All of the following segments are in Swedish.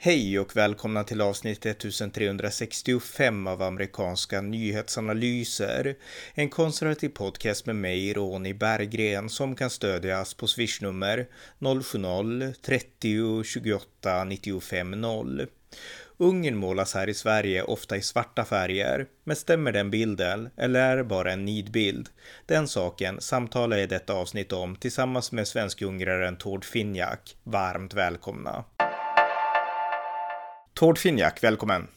Hej och välkomna till avsnitt 1365 av amerikanska nyhetsanalyser. En konservativ podcast med mig, Ronny Berggren, som kan stödjas på swishnummer 070-30 28 95 0. Ungern målas här i Sverige ofta i svarta färger, men stämmer den bilden eller är det bara en nidbild? Den saken samtalar jag i detta avsnitt om tillsammans med svensk-ungraren Tord Finjak. Varmt välkomna! Tord Finjak, välkommen!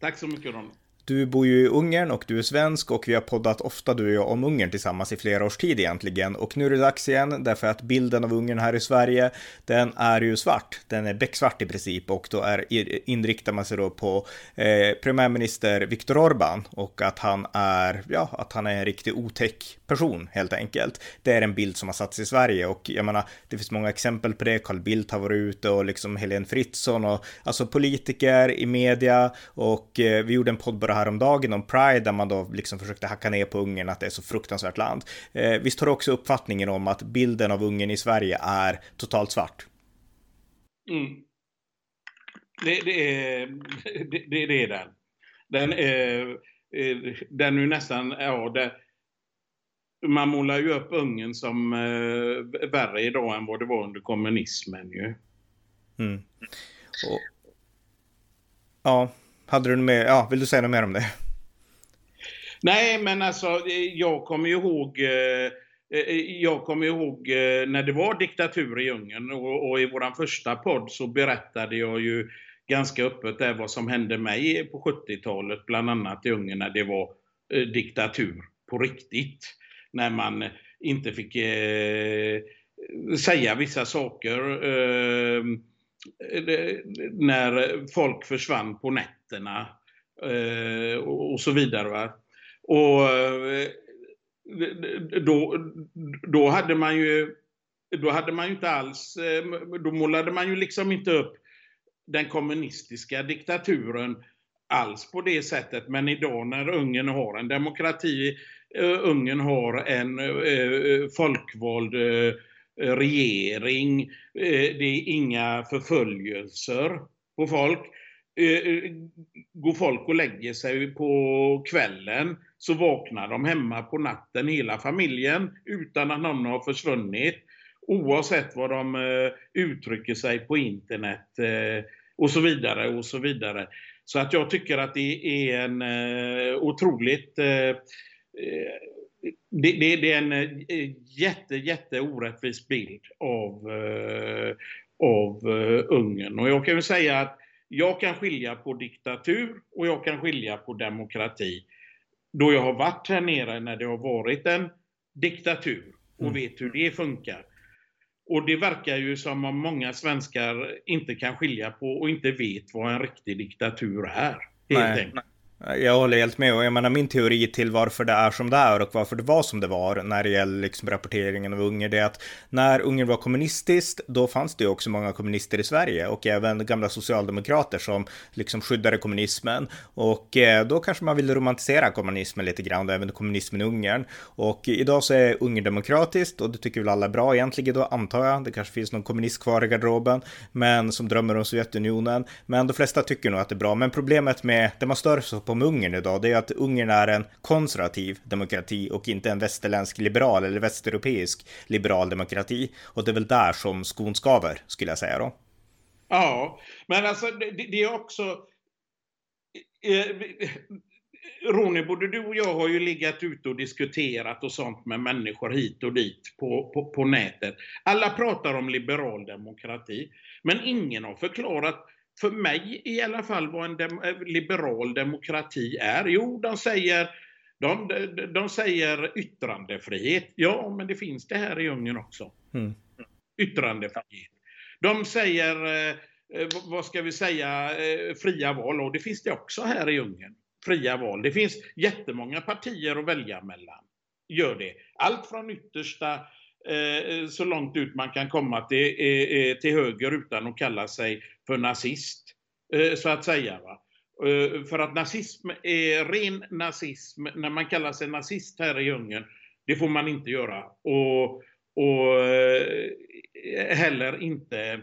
Tack så mycket Ron. Du bor ju i Ungern och du är svensk och vi har poddat ofta du och jag om Ungern tillsammans i flera års tid egentligen. Och nu är det dags igen därför att bilden av Ungern här i Sverige, den är ju svart. Den är becksvart i princip och då är, inriktar man sig då på eh, premiärminister Viktor Orbán och att han är, ja, att han är en riktig otäck person helt enkelt. Det är en bild som har satts i Sverige och jag menar, det finns många exempel på det. Carl Bildt har varit ute och liksom Helene Fritzon och alltså politiker i media och eh, vi gjorde en podd bara häromdagen om Pride där man då liksom försökte hacka ner på Ungern att det är så fruktansvärt land. Eh, visst har du också uppfattningen om att bilden av Ungern i Sverige är totalt svart? Mm. Det, det, är, det, det, det är den. Den är, eh, den är nästan, ja, det, man målar ju upp Ungern som eh, värre idag än vad det var under kommunismen ju. Mm. Och, ja, hade du med, ja, vill du säga något mer om det? Nej, men alltså jag kommer ju ihåg eh, eh, jag kommer ihåg eh, när det var diktatur i Ungern och, och i vår första podd så berättade jag ju ganska öppet där vad som hände mig på 70-talet, bland annat i Ungern när det var diktatur på riktigt. När man inte fick eh, säga vissa saker. Eh, Eh, när folk försvann på nätterna eh, och så vidare. Va? Och eh, då, då hade man ju då hade man ju inte alls, då målade man ju liksom inte upp den kommunistiska diktaturen alls på det sättet. Men idag när Ungern har en demokrati, Ungern har en folkvald Eh, Eh, regering, eh, det är inga förföljelser på folk. Eh, går folk och lägger sig på kvällen så vaknar de hemma på natten, hela familjen, utan att någon har försvunnit. Oavsett vad de uttrycker sig på internet och så vidare och så vidare. Så att jag tycker att det är en otroligt det, det, det, är en eh, jätte, jätte orättvis bild av, eh, av uh, Ungern. Och jag kan väl säga att jag kan skilja på diktatur och jag kan skilja på demokrati. Då jag har varit här nere när det har varit en diktatur och mm. vet hur det funkar. Och det verkar ju som om många svenskar inte kan skilja på och inte vet vad en riktig diktatur är. Helt nej, nej. Jag håller helt med. Och jag menar min teori till varför det är som det är och varför det var som det var när det gäller liksom rapporteringen av Ungern det är att när Ungern var kommunistiskt då fanns det ju också många kommunister i Sverige och även gamla socialdemokrater som liksom skyddade kommunismen. Och eh, då kanske man ville romantisera kommunismen lite grann och även kommunismen i Ungern. Och idag så är Ungern demokratiskt och det tycker väl alla är bra egentligen då antar jag. Det kanske finns någon kommunist kvar i garderoben men som drömmer om Sovjetunionen. Men de flesta tycker nog att det är bra. Men problemet med det man stör sig på om Ungern idag, det är att Ungern är en konservativ demokrati och inte en västerländsk liberal eller västeuropeisk liberal demokrati. Och det är väl där som skon skaver, skulle jag säga då. Ja, men alltså det, det är också... Eh, Ronny, både du och jag har ju legat ute och diskuterat och sånt med människor hit och dit på, på, på nätet. Alla pratar om liberal demokrati, men ingen har förklarat för mig i alla fall vad en dem eh, liberal demokrati är. Jo, de säger, de, de, de, säger yttrandefrihet. Ja, men det finns det här i Ungern också. Mm. Yttrandefrihet. De säger, eh, eh vad ska vi säga, eh, fria val. Och det finns det också här i Ungern. Fria val. Det finns jättemånga partier att välja mellan. Gör det. Allt från yttersta eh, så långt ut man kan komma till, till höger utan att kalla sig för nazist, eh, så att säga. Va? Eh, för att nazism är ren nazism, när man kallar sig nazist här i Ungern, det får man inte göra. Och, och eh, heller inte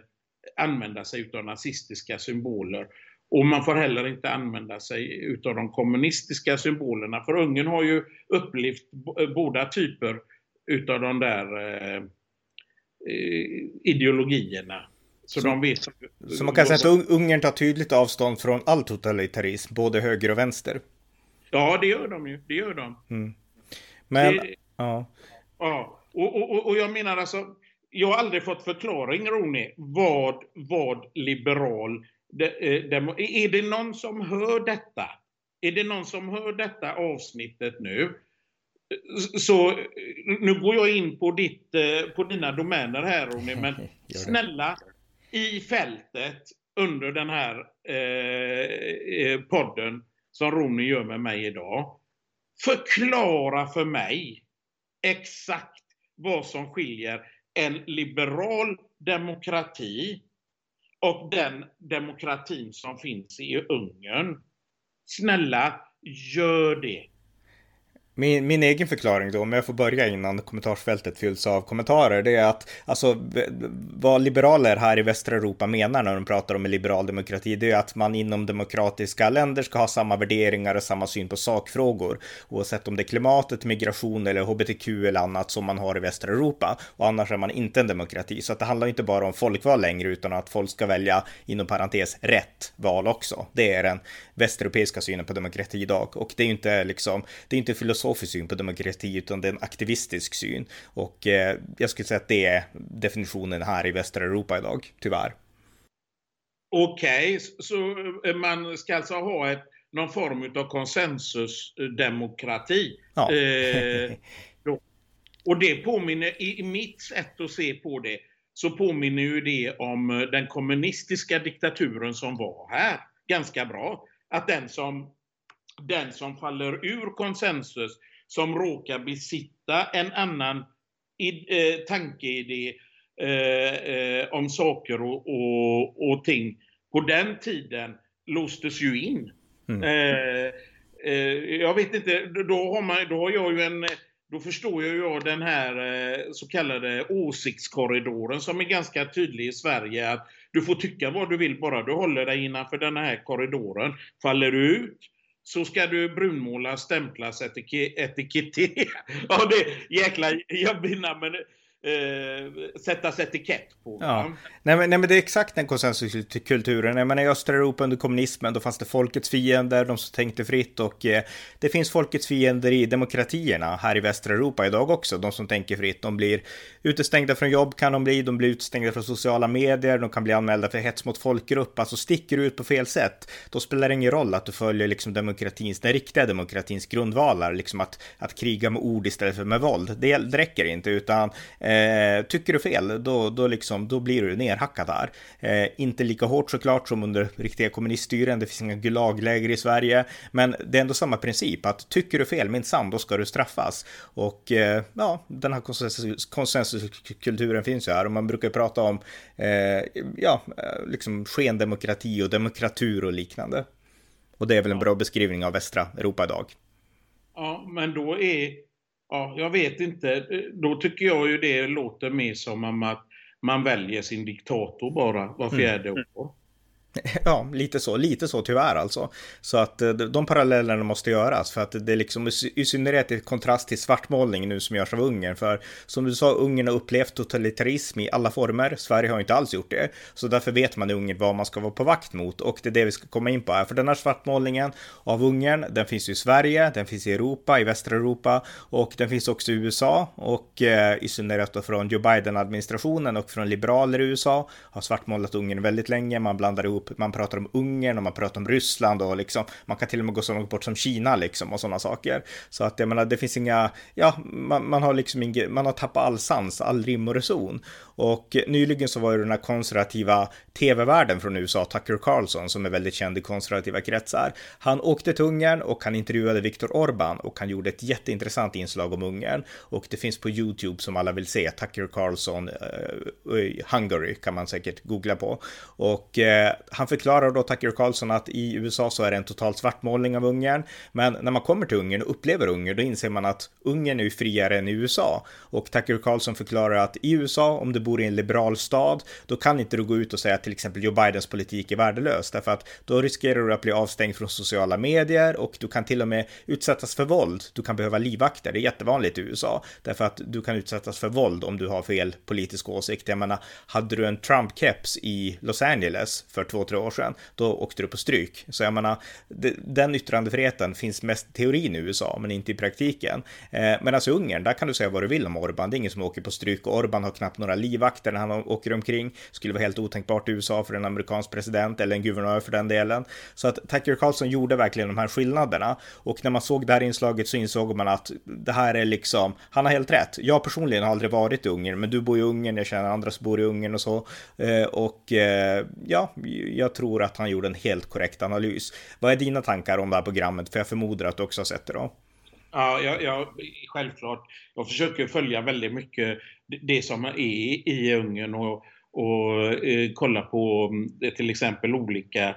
använda sig av nazistiska symboler. Och man får heller inte använda sig utav de kommunistiska symbolerna. För Ungern har ju upplevt båda typer utav de där eh, ideologierna. Så, så, de vet, så man kan säga att Ungern tar tydligt avstånd från all totalitarism, både höger och vänster? Ja, det gör de ju. Det gör de. Mm. Men, det, ja. Ja, och, och, och jag menar alltså, jag har aldrig fått förklaring, Roni, vad, vad liberal Eh, är det någon som hör detta? Är det någon som hör detta avsnittet nu? Så nu går jag in på, ditt, eh, på dina domäner här Ronny, men snälla i fältet under den här eh, eh, podden som Ronny gör med mig idag. Förklara för mig exakt vad som skiljer en liberal demokrati och den demokratin som finns i Ungern. Snälla, gör det. Min, min egen förklaring då, om jag får börja innan kommentarsfältet fylls av kommentarer, det är att alltså, vad liberaler här i västra Europa menar när de pratar om en liberal demokrati, det är att man inom demokratiska länder ska ha samma värderingar och samma syn på sakfrågor, oavsett om det är klimatet, migration eller hbtq eller annat som man har i västra Europa. Och annars är man inte en demokrati, så att det handlar inte bara om folkval längre, utan att folk ska välja, inom parentes, rätt val också. Det är den västeuropeiska synen på demokrati idag, och det är inte liksom, det är inte filosofiskt filosofisk syn på demokrati, utan det är en aktivistisk syn. Och eh, jag skulle säga att det är definitionen här i västra Europa idag, tyvärr. Okej, okay, så eh, man ska alltså ha ett, någon form av konsensusdemokrati. Ja. eh, och det påminner, i, i mitt sätt att se på det, så påminner ju det om eh, den kommunistiska diktaturen som var här ganska bra. Att den som den som faller ur konsensus, som råkar besitta en annan eh, tankeidé eh, eh, om saker och, och, och, ting, på den tiden låstes ju in. Mm. Eh, eh, jag vet inte, då har, man, då har jag ju en då förstår jag ju den här så kallade åsiktskorridoren som är ganska tydlig i Sverige. att Du får tycka vad du vill bara du håller dig innanför den här korridoren. Faller du ut, så ska du brunmåla, stämplas, etikettera. Ja, det jäkla jobbigt men eh, sättas etikett på. Ja. Nej, men, nej, men det är exakt den konsensuskulturen. Jag menar, I östra Europa under kommunismen, då fanns det folkets fiender, de som tänkte fritt och eh, det finns folkets fiender i demokratierna här i västra Europa idag också. De som tänker fritt, de blir utestängda från jobb kan de bli, de blir utestängda från sociala medier, de kan bli anmälda för hets mot folkgrupp, alltså sticker du ut på fel sätt, då spelar det ingen roll att du följer liksom demokratins, den riktiga demokratins grundvalar, liksom att, att kriga med ord istället för med våld. Det, det räcker inte, utan Eh, tycker du fel, då, då, liksom, då blir du nerhackad där. Eh, inte lika hårt såklart som under riktiga kommuniststyren, det finns inga gulagläger i Sverige, men det är ändå samma princip att tycker du fel, minsann, då ska du straffas. Och eh, ja, den här konsensus, konsensuskulturen finns ju här och man brukar prata om eh, ja, eh, liksom skendemokrati och demokratur och liknande. Och det är väl en bra beskrivning av västra Europa idag. Ja, men då är Ja, jag vet inte. Då tycker jag ju det låter mer som om att man väljer sin diktator bara var fjärde mm. år. Ja, lite så, lite så tyvärr alltså. Så att eh, de parallellerna måste göras för att det är liksom i synnerhet i kontrast till svartmålning nu som görs av Ungern. För som du sa, Ungern har upplevt totalitarism i alla former. Sverige har inte alls gjort det. Så därför vet man i Ungern vad man ska vara på vakt mot och det är det vi ska komma in på här. För den här svartmålningen av Ungern, den finns ju i Sverige, den finns i Europa, i västra Europa och den finns också i USA och eh, i synnerhet då från Joe Biden-administrationen och från liberaler i USA har svartmålat Ungern väldigt länge. Man blandar ihop man pratar om Ungern och man pratar om Ryssland och liksom, man kan till och med gå så långt bort som Kina liksom och sådana saker. Så att jag menar, det finns inga, ja, man, man har liksom inget, man har tappat all sans, all rim och reson. Och nyligen så var ju den här konservativa tv-världen från USA, Tucker Carlson, som är väldigt känd i konservativa kretsar. Han åkte till Ungern och han intervjuade Viktor Orban och han gjorde ett jätteintressant inslag om Ungern. Och det finns på YouTube som alla vill se, Tucker Carlson uh, Hungary kan man säkert googla på. Och uh, han förklarar då Tucker Carlson att i USA så är det en total svartmålning av Ungern, men när man kommer till Ungern och upplever Ungern, då inser man att Ungern är ju friare än i USA. Och Tucker Carlson förklarar att i USA, om du bor i en liberal stad, då kan inte du gå ut och säga att till exempel Joe Bidens politik är värdelös, därför att då riskerar du att bli avstängd från sociala medier och du kan till och med utsättas för våld. Du kan behöva livvakter, det är jättevanligt i USA, därför att du kan utsättas för våld om du har fel politisk åsikt. Jag menar, hade du en Trump-keps i Los Angeles för två, två, tre år sedan, då åkte du på stryk. Så jag menar, den yttrandefriheten finns mest i teorin i USA, men inte i praktiken. Eh, men alltså Ungern, där kan du säga vad du vill om Orban. Det är ingen som åker på stryk och Orban har knappt några livvakter när han åker omkring. Skulle vara helt otänkbart i USA för en amerikansk president eller en guvernör för den delen. Så att Tucker Carlson gjorde verkligen de här skillnaderna och när man såg det här inslaget så insåg man att det här är liksom, han har helt rätt. Jag personligen har aldrig varit i Ungern, men du bor i Ungern, jag känner andra som bor i Ungern och så. Eh, och eh, ja, jag tror att han gjorde en helt korrekt analys. Vad är dina tankar om det här programmet? För jag förmodar att du också har sett det då. Ja, jag, jag, självklart. Jag försöker följa väldigt mycket det som är i Ungern och, och eh, kolla på eh, till exempel olika,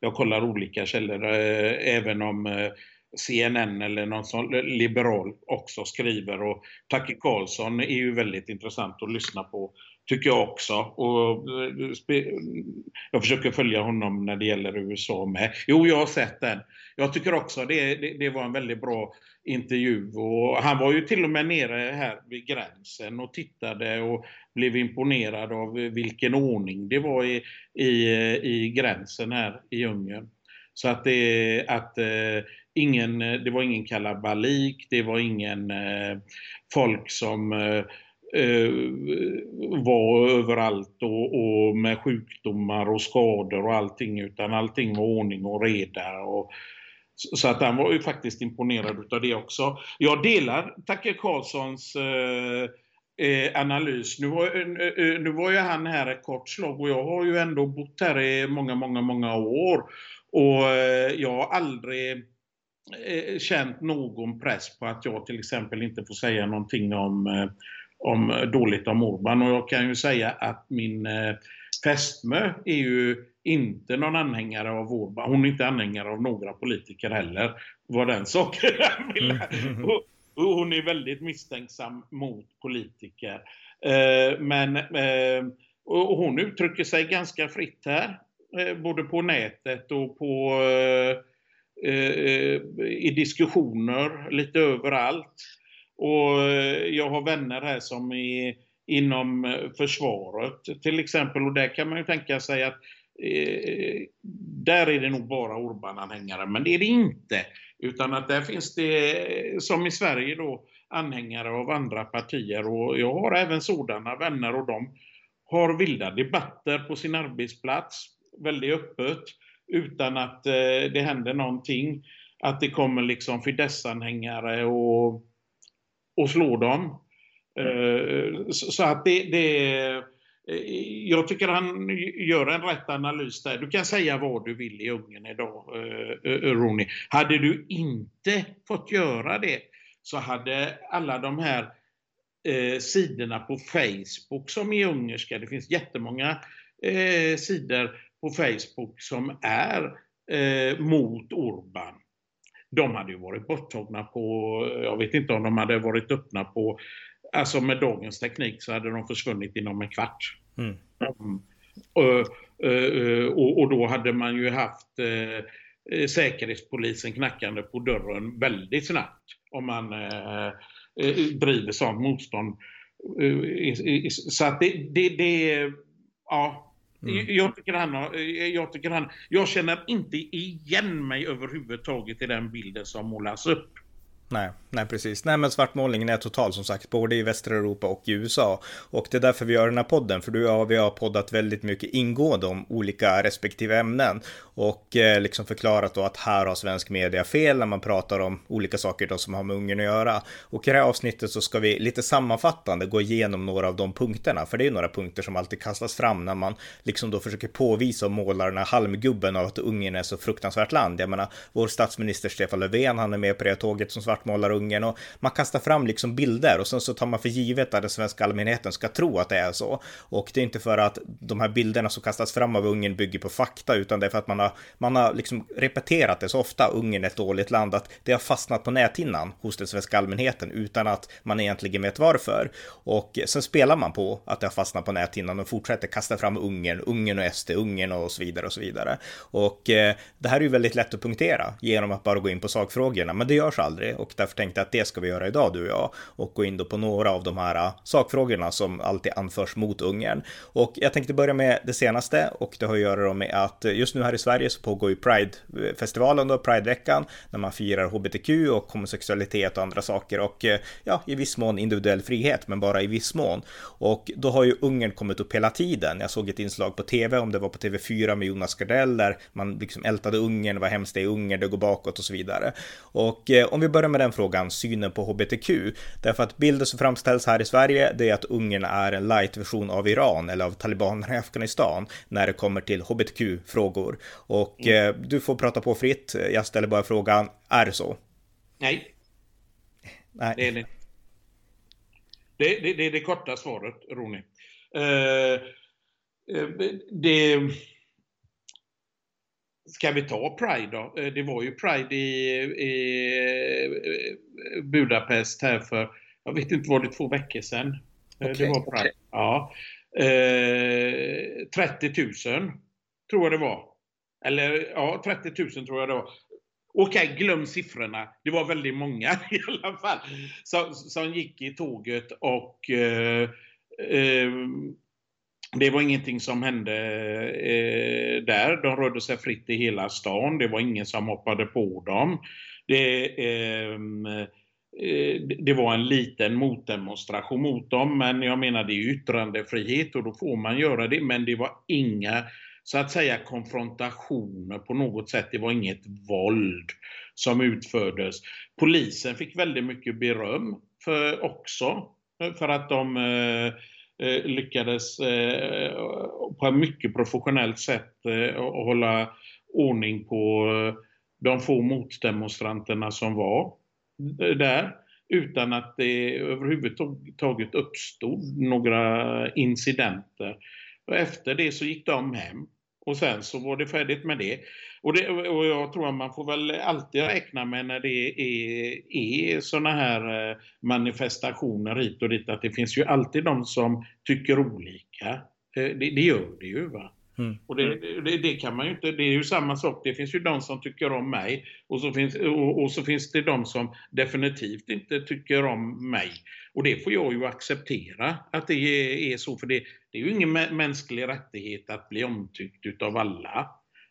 jag kollar olika källor, eh, även om eh, CNN eller någon sån liberal också skriver och Tucker Carlson är ju väldigt intressant att lyssna på tycker jag också. Och eh, jag försöker följa honom när det gäller USA med. Jo, jag har sett den. Jag tycker också det, det, det var en väldigt bra intervju. Och han var ju till och med nere här vid gränsen och tittade och blev imponerad av vilken ordning det var i, i, i gränsen här i Ungern. Så att det, att, eh, ingen, det var ingen kalabalik, det var ingen eh, folk som eh, eh, var överallt och, och, med sjukdomar och skador och allting utan allting var ordning och reda. Och, så att han var ju faktiskt imponerad utav det också. Jag delar Tacke Karlssons eh, eh, analys. Nu var, eh, eh, nu var ju han här ett kort slag och jag har ju ändå bott här i många, många, många år. Och eh, jag har aldrig eh, känt någon press på att jag till exempel inte får säga någonting om eh, om dåligt om Orban. Och jag kan ju säga att min eh, fästmö är ju inte någon anhängare av Orban. Hon är inte anhängare av några politiker heller. Vad den saken mm. och, och Hon är väldigt misstänksam mot politiker. Eh, men eh, och hon uttrycker sig ganska fritt här. Eh, både på nätet och på eh, eh, i diskussioner lite överallt. Och eh, jag har vänner här som är inom eh, försvaret till exempel. Och där kan man ju tänka sig att eh, där är det nog bara Orban-anhängare, men det är det inte. Utan att där finns det, eh, som i Sverige då, anhängare av andra partier. Och jag har även sådana vänner och de har vilda debatter på sin arbetsplats, väldigt öppet, utan att eh, det händer någonting. Att det kommer liksom Fidesz-anhängare och och slå dem. Mm. Så att det, det, eh, jag tycker han gör en rätt analys där. Du kan säga vad du vill i Ungern idag, eh, Ronny. Hade du inte fått göra det så hade alla de här eh, sidorna på Facebook som är ungerska, det finns jättemånga eh, sidor på Facebook som är eh, mot Orban de hade ju varit borttagna på, jag vet inte om de hade varit öppna på, alltså med dagens teknik så hade de försvunnit inom en kvart. Mm. Mm. Och, och, och, då hade man ju haft eh, Säkerhetspolisen knackande på dörren väldigt snabbt om man eh, driver sånt motstånd. Så att det, det, det ja, Mm. Jag, tycker han har, jag tycker han, jag känner inte igen mig överhuvudtaget i den bilden som målas upp. Nej, nej precis. Nej men svartmålningen är total som sagt, både i västra Europa och i USA. Och det är därför vi gör den här podden, för du och vi har poddat väldigt mycket ingående om olika respektive ämnen. Och eh, liksom förklarat då att här har svensk media fel när man pratar om olika saker då som har med Ungern att göra. Och i det här avsnittet så ska vi lite sammanfattande gå igenom några av de punkterna, för det är några punkter som alltid kastas fram när man liksom då försöker påvisa och måla den här halmgubben av att Ungern är så fruktansvärt land. Jag menar, vår statsminister Stefan Löfven, han är med på det tåget som svart svartmålar Ungern och man kastar fram liksom bilder och sen så tar man för givet att den svenska allmänheten ska tro att det är så. Och det är inte för att de här bilderna som kastas fram av Ungern bygger på fakta, utan det är för att man har, man har liksom repeterat det så ofta, Ungern är ett dåligt land, att det har fastnat på näthinnan hos den svenska allmänheten utan att man egentligen vet varför. Och sen spelar man på att det har fastnat på näthinnan och fortsätter kasta fram Ungern, Ungern och SD, Ungern och så vidare och så vidare. Och eh, det här är ju väldigt lätt att punktera genom att bara gå in på sakfrågorna, men det görs aldrig och därför tänkte jag att det ska vi göra idag, du och jag, och gå in då på några av de här äh, sakfrågorna som alltid anförs mot Ungern. Och jag tänkte börja med det senaste och det har att göra med att äh, just nu här i Sverige så pågår ju Pride-festivalen då, Pride-veckan, när man firar hbtq och homosexualitet och andra saker och äh, ja, i viss mån individuell frihet, men bara i viss mån. Och då har ju Ungern kommit upp hela tiden. Jag såg ett inslag på tv, om det var på TV4 med Jonas Gardell, där man liksom ältade Ungern, vad hemskt det är i Ungern, det går bakåt och så vidare. Och eh, om vi börjar med den frågan, synen på hbtq, därför att bilden som framställs här i Sverige, det är att Ungern är en light-version av Iran eller av talibanerna i Afghanistan när det kommer till hbtq-frågor. Och mm. eh, du får prata på fritt. Jag ställer bara frågan, är det så? Nej. Nej. Det är det. Det, det, det är det korta svaret, Ronny. Uh, det... Ska vi ta Pride då? Det var ju Pride i, i Budapest här för, jag vet inte, var det två veckor sedan? Okay. Det var Pride. Ja. Eh, 30 000 tror jag det var. Eller ja, 30 000 tror jag det var. Okej, okay, glöm siffrorna. Det var väldigt många i alla fall som, som gick i tåget och eh, eh, det var ingenting som hände eh, där. De rörde sig fritt i hela stan. Det var ingen som hoppade på dem. Det, ehm, eh, det var en liten motdemonstration mot dem, men jag menar det är yttrandefrihet och då får man göra det. Men det var inga så att säga konfrontationer på något sätt. Det var inget våld som utfördes. Polisen fick väldigt mycket beröm för, också för att de eh Eh, lyckades eh, på ett mycket professionellt sätt eh, hålla ordning på de få motdemonstranterna som var där utan att det överhuvudtaget uppstod några incidenter. Och efter det så gick de hem. Och sen så var det färdigt med det. Och, det, och jag tror att man får väl alltid räkna med när det är, är sådana här eh, manifestationer hit och dit att det finns ju alltid de som tycker olika. Eh, det, det gör det ju. va. Mm. Och det, det, det, kan man ju inte, det är ju samma sak. Det finns ju de som tycker om mig och så finns, och, och, så finns det de som definitivt inte tycker om mig. Och det får jag ju acceptera att det är, är så, för det, det, är ju ingen mänsklig rättighet att bli omtyckt utav alla.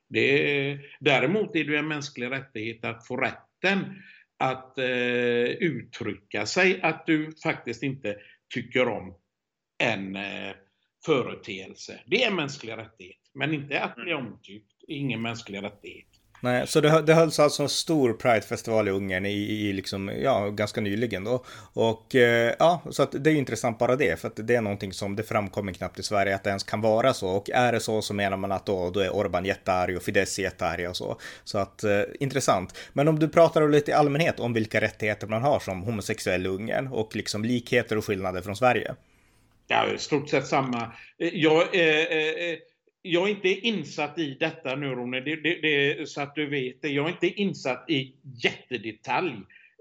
Det, däremot är det en mänsklig rättighet att få rätten att eh, uttrycka sig, att du faktiskt inte tycker om en eh, företeelse. Det är en mänsklig rättighet. Men inte att bli mm. omtyckt. Ingen mänsklig rättighet. Nej, så det, det hölls alltså en stor Pride-festival i Ungern i, i liksom, ja, ganska nyligen då. Och eh, ja, så att det är intressant bara det, för att det är någonting som det framkommer knappt i Sverige att det ens kan vara så. Och är det så så menar man att då, då är Orban jättearg och Fidesz jättearg och så. Så att eh, intressant. Men om du pratar lite i allmänhet om vilka rättigheter man har som homosexuell i Ungern och liksom likheter och skillnader från Sverige. Ja, i stort sett samma. Eh, jag, eh, eh, eh, jag är inte insatt i detta nu Rune, det, det, det, så att du vet det. Jag är inte insatt i jättedetalj.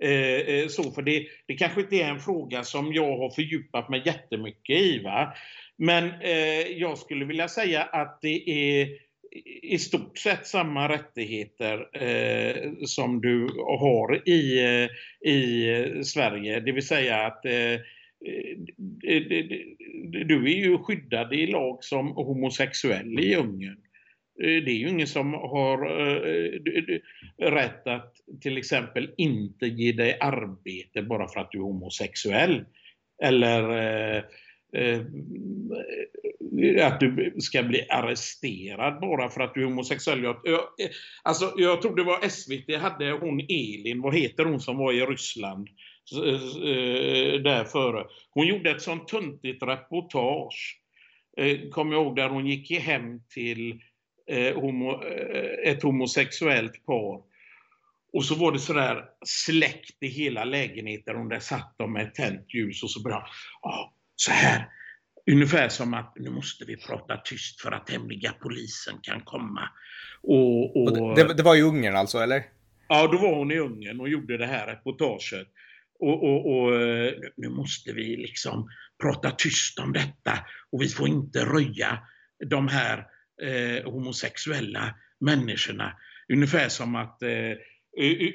Eh, eh, så, för det, det kanske inte är en fråga som jag har fördjupat mig jättemycket i. Va? Men eh, jag skulle vilja säga att det är i stort sett samma rättigheter eh, som du har i, i Sverige. Det vill säga att Eh, Eh, eh, eh, du är ju skyddad i lag som homosexuell i Ungern. Det är ju ingen som har rätt att till exempel inte ge dig arbete bara för att du är homosexuell. Eller att du ska bli arresterad bara för att du är homosexuell. Jag, alltså, jag tror det var SVT hade hon Elin, vad heter hon som var i Ryssland? Eh, där före. Hon gjorde ett sånt tuntigt reportage, eh, kommer jag ihåg, där hon gick hem till eh, ett homosexuellt par. Och så var det sådär släckt i hela lägenheten och där satt de med tänt ljus och så började ja, så här. Ungefär som att nu måste vi prata tyst för att hemliga polisen kan komma. Och, och... och det, det, var i Ungern alltså, eller? Ja, då var hon i Ungern och gjorde det här reportaget. Och, och, och, eh, nu måste vi liksom prata tyst om detta och vi får inte röja de här eh, homosexuella människorna. Ungefär som att eh,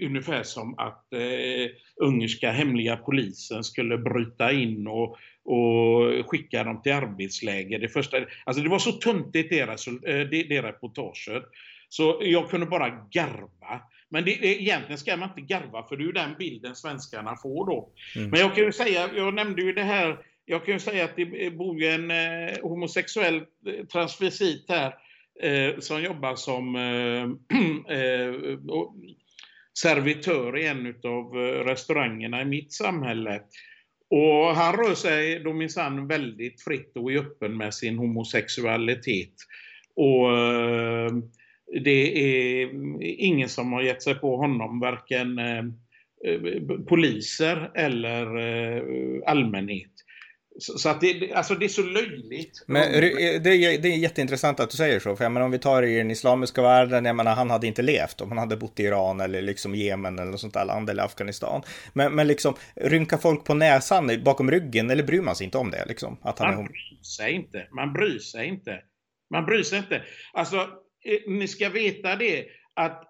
Ungefär som att eh, ungerska hemliga polisen skulle bryta in och, och skicka dem till arbetsläger. Det, första, alltså det var så tuntigt det, eh, det, det reportaget. Så jag kunde bara garva. Men det, det, egentligen ska man inte garva för det är ju den bilden svenskarna får då. Mm. Men jag kan ju säga, jag nämnde ju det här, jag kan ju säga att det bor ju en eh, homosexuell eh, transvestit här eh, som jobbar som eh, eh servitör i en av eh, restaurangerna i mitt samhälle. Och han rör sig då minsann väldigt fritt och är öppen med sin homosexualitet. Och det är ingen som har gett sig på honom, varken eh, poliser eller eh, allmänhet. Så att det, alltså det är så löjligt. Men det är, det är jätteintressant att du säger så. För jag menar, om vi tar i den islamiska världen, jag menar, han hade inte levt om han hade bott i Iran eller liksom Jemen eller något sånt där land eller Afghanistan. Men, men liksom, rynkar folk på näsan bakom ryggen eller bryr man sig inte om det? Liksom, att han man är bryr sig inte. Man bryr sig inte. Man bryr sig inte. Alltså, Eh, Eh, ni ska veta det att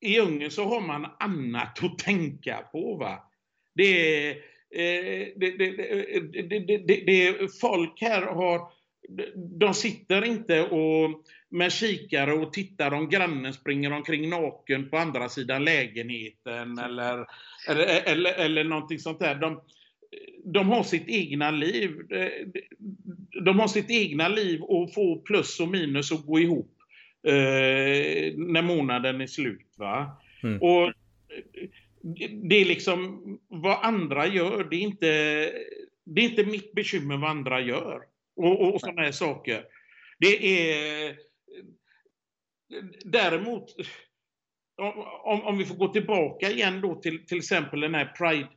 i Ungern så har man annat att tänka på. Va? Det är, eh, eh, det, det, det, det, folk här har, de sitter inte och med kikare och tittar om grannen springer omkring naken på andra sidan lägenheten eller, eller, eller, eller någonting sånt där. De, de har sitt egna liv. De har sitt egna liv och få plus och minus att gå ihop eh, när månaden är slut. Va? Mm. Och det är liksom vad andra gör, det är inte, det är inte mitt bekymmer vad andra gör. Och, och, och sådana här saker. Det är däremot om, om vi får gå tillbaka igen då till till exempel den här Pride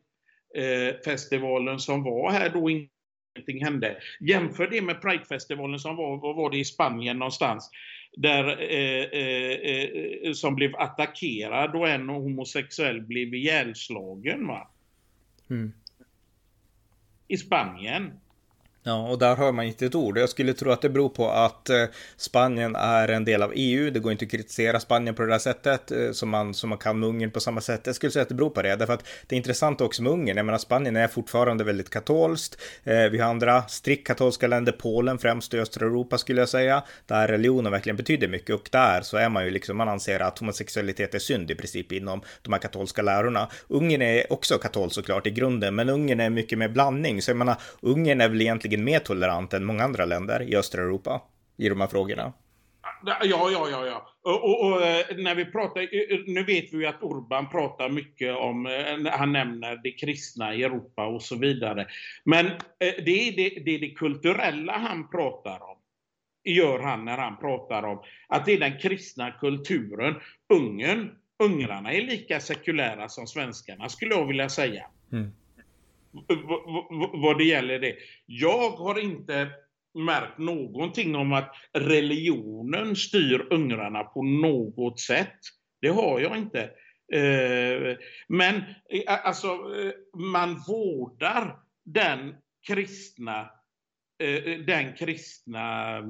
festivalen som var här då ingenting hände. Jämför det med Pridefestivalen som var, var, var det i Spanien någonstans, där, eh, eh, eh, som blev attackerad och en homosexuell blev ihjälslagen. Va? Mm. I Spanien. Ja, och där hör man inte ett ord. Jag skulle tro att det beror på att eh, Spanien är en del av EU. Det går inte att kritisera Spanien på det där sättet eh, som man, som man kan med Ungern på samma sätt. Jag skulle säga att det beror på det, därför att det är intressant också med Ungern. Jag menar, Spanien är fortfarande väldigt katolskt. Eh, vi har andra strikt katolska länder, Polen främst i östra Europa skulle jag säga, där religionen verkligen betyder mycket och där så är man ju liksom, man anser att homosexualitet är synd i princip inom de här katolska lärorna. Ungern är också katolsk såklart i grunden, men Ungern är mycket mer blandning, så jag menar, Ungern är väl egentligen egentligen mer tolerant än många andra länder i östra Europa i de här frågorna. Ja, ja, ja, ja. Och, och, och, eh, när vi pratar, eh, nu vet vi ju att Urban pratar mycket om, eh, han nämner det kristna i Europa och så vidare. Men det är det, det, är det kulturella han pratar om gör han när han pratar om att det är den kristna kulturen. Ungern, ungrarna är lika sekulära som svenskarna skulle jag vilja säga. Mm vad det gäller det. Jag har inte märkt någonting om att religionen styr ungrarna på något sätt. Det har jag inte. Eh, men eh, alltså, eh, man vårdar den kristna den kristna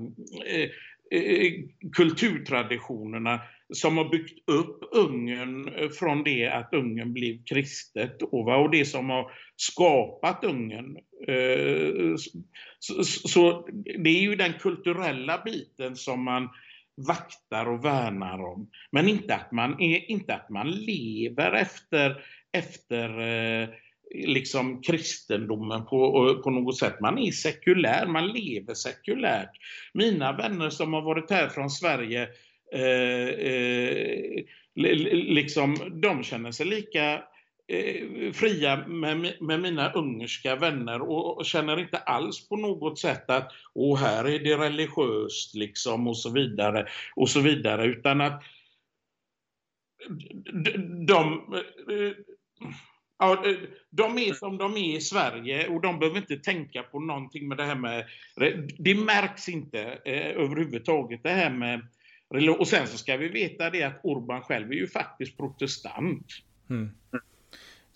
kulturtraditionerna som har byggt upp Ungern eh, från det att Ungern blev kristet och det som har skapat Ungern. Eh, så det är ju den kulturella biten som man vaktar och värnar om. Men inte att man, inte att man lever efter, efter eh, liksom kristendomen på, på något sätt. Man är sekulär, man lever sekulärt. Mina vänner som har varit här från Sverige eh, Eh, eh, liksom, de känner sig lika eh, fria med, med mina ungerska vänner och, och, känner inte alls på något sätt att Åh, här är det religiöst liksom och så vidare och så vidare utan att de, de, ja, de är som de är i Sverige och de behöver inte tänka på någonting med det här med... Det märks inte eh, överhuvudtaget det här med... Och sen så ska vi veta det att Orban själv är ju faktiskt protestant. Mm.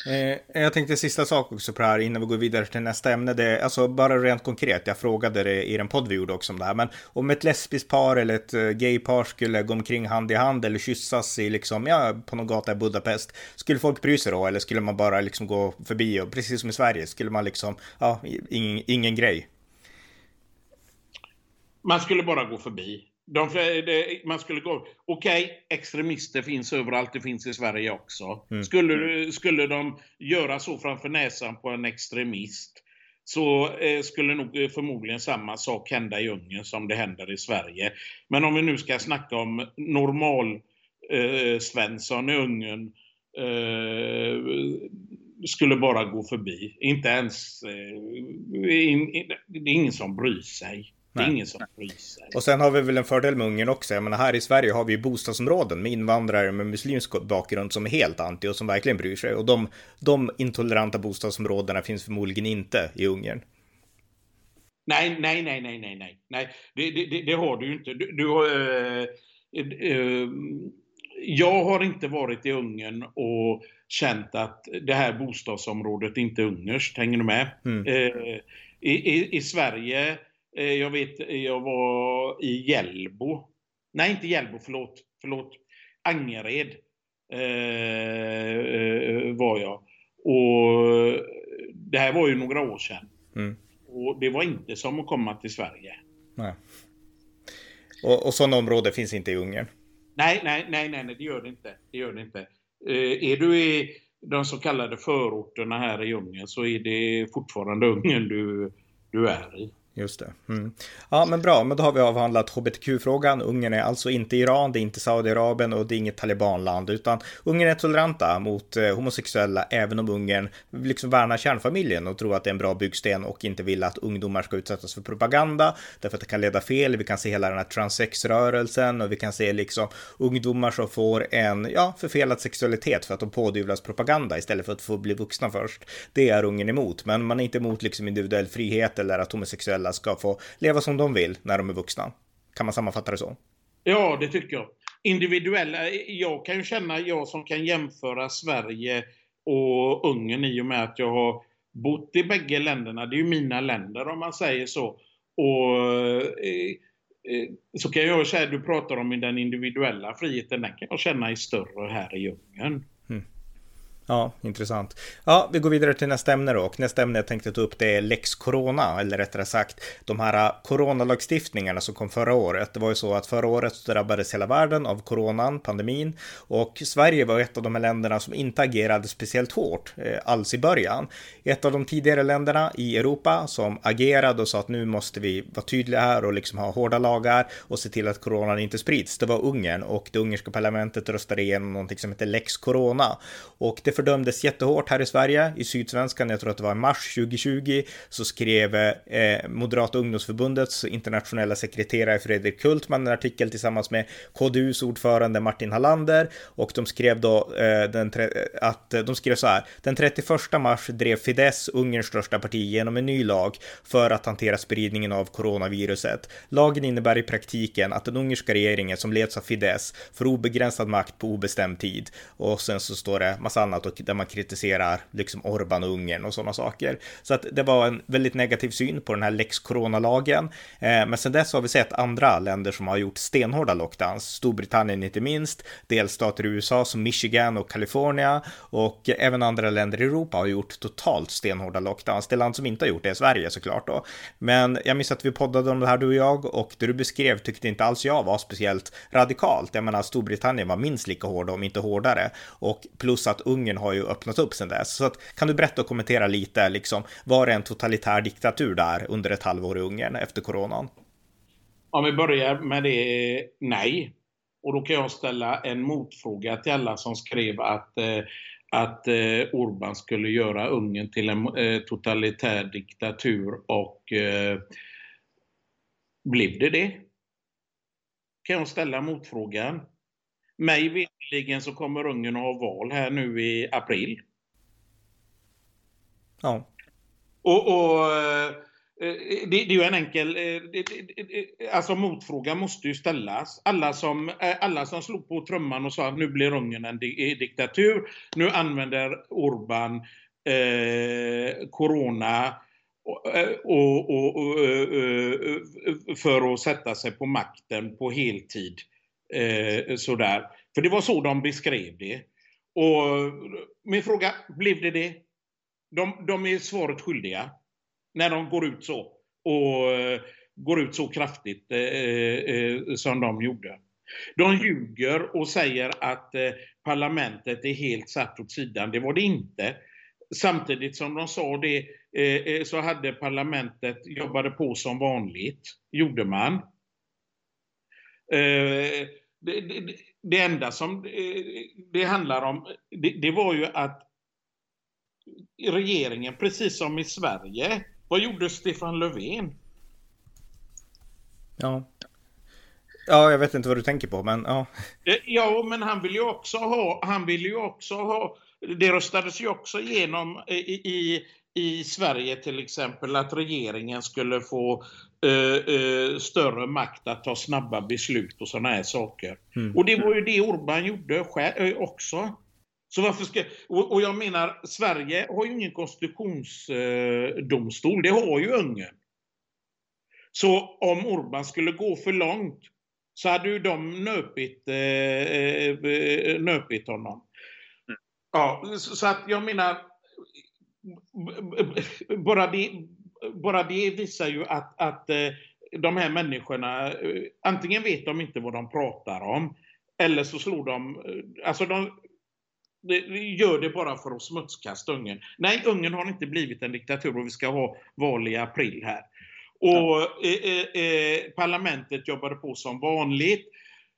Eh, jag tänkte sista sak också på det här innan vi går vidare till nästa ämne. Det, alltså bara rent konkret, jag frågade det i den podd vi gjorde också om det här. Men om ett lesbiskt par eller ett uh, gaypar skulle gå omkring hand i hand eller kyssas i liksom, ja, på någon gata i Budapest. Skulle folk bry sig då? Eller skulle man bara liksom gå förbi och precis som i Sverige skulle man liksom, ja, ingen, ingen grej? Man skulle bara gå förbi. De, det, man skulle gå... Okej, okay, extremister finns överallt, det finns i Sverige också. Mm. Skulle, skulle de göra så framför näsan på en extremist så eh, skulle nog eh, förmodligen samma sak hända i Ungern som det händer i Sverige. Men om vi nu ska snacka om normal eh, Svensson i Ungern eh, skulle bara gå förbi. Inte ens... Eh, in, in, det är ingen som bryr sig. Det är ingen som sig. Och sen har vi väl en fördel med Ungern också. Jag menar, här i Sverige har vi ju bostadsområden med invandrare med muslimsk bakgrund som är helt anti och som verkligen bryr sig. Och de, de intoleranta bostadsområdena finns förmodligen inte i Ungern. Nej, nej, nej, nej, nej, nej, nej. Det, det, det har du ju inte. Du, du uh, uh, jag har inte varit i Ungern och känt att det här bostadsområdet inte är ungerskt. Hänger du med? Mm. Uh, i, i, I Sverige jag vet, jag var i Hjällbo. Nej, inte Hjällbo, förlåt. förlåt. Angered eh, var jag. Och det här var ju några år sedan. Mm. Och det var inte som att komma till Sverige. Nej. Och, och sådana områden finns inte i Ungern? Nej, nej, nej, nej, det gör det inte. Det gör det inte. Eh, är du i de så kallade förorterna här i Ungern så är det fortfarande Ungern du, du är i. Just det. Mm. Ja, men bra, men då har vi avhandlat hbtq-frågan. Ungern är alltså inte Iran, det är inte Saudiarabien och det är inget talibanland, utan Ungern är toleranta mot eh, homosexuella, även om Ungern liksom värnar kärnfamiljen och tror att det är en bra byggsten och inte vill att ungdomar ska utsättas för propaganda, därför att det kan leda fel. Vi kan se hela den här transsexrörelsen och vi kan se liksom ungdomar som får en, ja, förfelad sexualitet för att de pådyvlas propaganda istället för att få bli vuxna först. Det är Ungern emot, men man är inte emot liksom individuell frihet eller att homosexuella homosexuella ska få leva som de vill när de är vuxna. Kan man sammanfatta det så? Ja, det tycker jag. Individuella, eh, jag kan ju känna, jag som kan jämföra Sverige och Ungern i och med att jag har bott i bägge länderna. Det är ju mina länder om man säger så. Och eh, eh så kan jag säga, du pratar om den individuella friheten, den kan jag känna är större här i Ungern. Ja, intressant. Ja, vi går vidare till nästa ämne då. Och nästa ämne jag tänkte ta upp det är lex corona, eller rättare sagt de här äh, coronalagstiftningarna som kom förra året. Det var ju så att förra året drabbades hela världen av coronan, pandemin, och Sverige var ett av de här länderna som inte agerade speciellt hårt eh, alls i början. Ett av de tidigare länderna i Europa som agerade och sa att nu måste vi vara tydliga här och liksom ha hårda lagar och se till att coronan inte sprids. Det var Ungern och det ungerska parlamentet röstade igenom någonting som heter lex corona och det fördömdes jättehårt här i Sverige. I Sydsvenskan, jag tror att det var i mars 2020, så skrev eh, Moderata ungdomsförbundets internationella sekreterare Fredrik Kultman en artikel tillsammans med KDUs ordförande Martin Hallander och de skrev då eh, den att de skrev så här. Den 31 mars drev Fidesz, Ungerns största parti, genom en ny lag för att hantera spridningen av coronaviruset. Lagen innebär i praktiken att den ungerska regeringen som leds av Fidesz får obegränsad makt på obestämd tid. Och sen så står det massa annat och där man kritiserar liksom Orban och Ungern och sådana saker. Så att det var en väldigt negativ syn på den här lex corona-lagen. Eh, men sen dess har vi sett andra länder som har gjort stenhårda lockdowns. Storbritannien inte minst, delstater i USA som Michigan och Kalifornien och även andra länder i Europa har gjort totalt stenhårda lockdowns. Det land som inte har gjort det är Sverige såklart då. Men jag minns att vi poddade om det här du och jag och det du beskrev tyckte inte alls jag var speciellt radikalt. Jag menar Storbritannien var minst lika hårda om inte hårdare och plus att Ungern har ju öppnat upp sedan dess. Så att, kan du berätta och kommentera lite, liksom, var det en totalitär diktatur där under ett halvår i Ungern efter coronan? Om vi börjar med det, nej. Och då kan jag ställa en motfråga till alla som skrev att, eh, att eh, Orban skulle göra Ungern till en eh, totalitär diktatur och eh, blev det det? Kan jag ställa motfrågan? Mig veterligen så kommer Ungern att ha val här nu i april. Ja. Och, och eh, det, det, är ju en enkel... Eh, alltså motfrågan måste ju ställas. Alla som, eh, alla som slog på trumman och sa att nu blir Ungern en diktatur. Nu använder Orban eh, corona och, och, och, för att sätta sig på makten på heltid. Eh, sådär. För det var så de beskrev det. Och min fråga, blev det det? De, de är svaret skyldiga. När de går ut så. Och eh, går ut så kraftigt eh, eh, eh som de gjorde. De ljuger och säger att eh, parlamentet är helt satt åt sidan. Det var det inte. Samtidigt som de sa det eh, eh så hade parlamentet jobbade på som vanligt. Gjorde man. Eh, det, det, det, enda som det handlar om, det, det var ju att regeringen, precis som i Sverige, vad gjorde Stefan Löfven? Ja. Ja, jag vet inte vad du tänker på, men ja. Eh, ja, men han vill ju också ha, han vill ju också ha, det röstades ju också igenom i, i, i Sverige till exempel att regeringen skulle få uh, uh, större makt att ta snabba beslut och sådana här saker. Mm. Och det var ju det Orban gjorde själv, också. Så varför ska, och, och jag menar, Sverige har ju ingen konstitutionsdomstol, det har ju Ungern. Så om Orban skulle gå för långt så hade ju de nöpit, eh, eh nöpit honom. Mm. Ja, så att jag menar, bara det, bara det visar ju att, att eh, de här människorna, eh, antingen vet de inte vad de pratar om, eller så slår de, alltså de, gör det bara för att smutskasta Ungern. Nej, Ungern har inte blivit en diktatur och vi ska ha val i april här. Och eh, eh, parlamentet jobbade på som vanligt.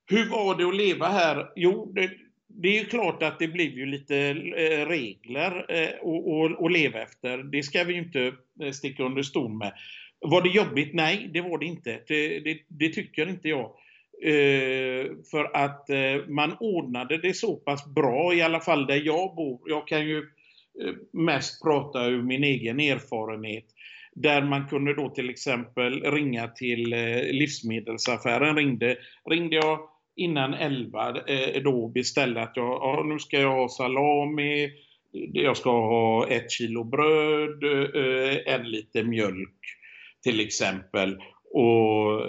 Hur var det att leva här? Jo, det, det är ju klart att det blev ju lite eh, regler eh, att leva efter. Det ska vi ju inte eh, sticka under stol med. Var det jobbigt? Nej, det var det inte. Det, det, det tycker inte jag. För att man ordnade det så pass bra, i alla fall där jag bor. Jag kan ju mest prata ur min egen erfarenhet. Där man kunde då till exempel ringa till livsmedelsaffären. Ringde, ringde jag innan 11 då och beställde att jag, ja, nu ska jag ha salami, jag ska ha ett kilo bröd, en liter mjölk till exempel. Och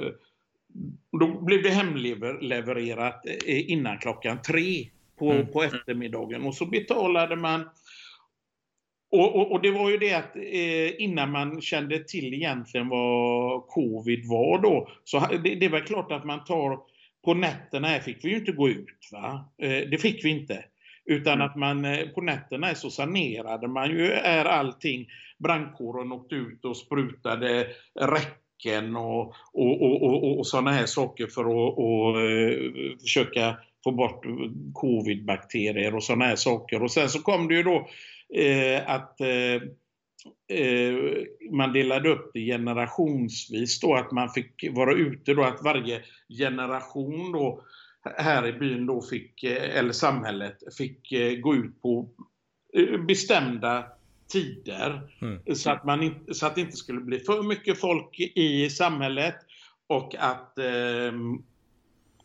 då blev det hemlevererat eh, innan klockan tre på, mm. på eftermiddagen och så betalade man och, och, och, det var ju det att eh, innan man kände till egentligen vad covid var då, så det, det var klart att man tar på nätterna fick vi ju inte gå ut. Va? Eh, det fick vi inte. Utan mm. att man eh, på nätterna så sanerade man ju är allting. Brandkåren åkte ut och sprutade räck räcken och, och, och, och, och sådana här saker för att och, uh, försöka få bort covid-bakterier och sådana här saker. Och sen så kom det ju då eh, att eh, eh, man delade upp det generationsvis då, att man fick vara ute då, att varje generation då här i byn då fick, eh, eller samhället, fick eh, gå ut på bestämda tider. Mm. Så, att man, så att det inte skulle bli för mycket folk i samhället och att eh,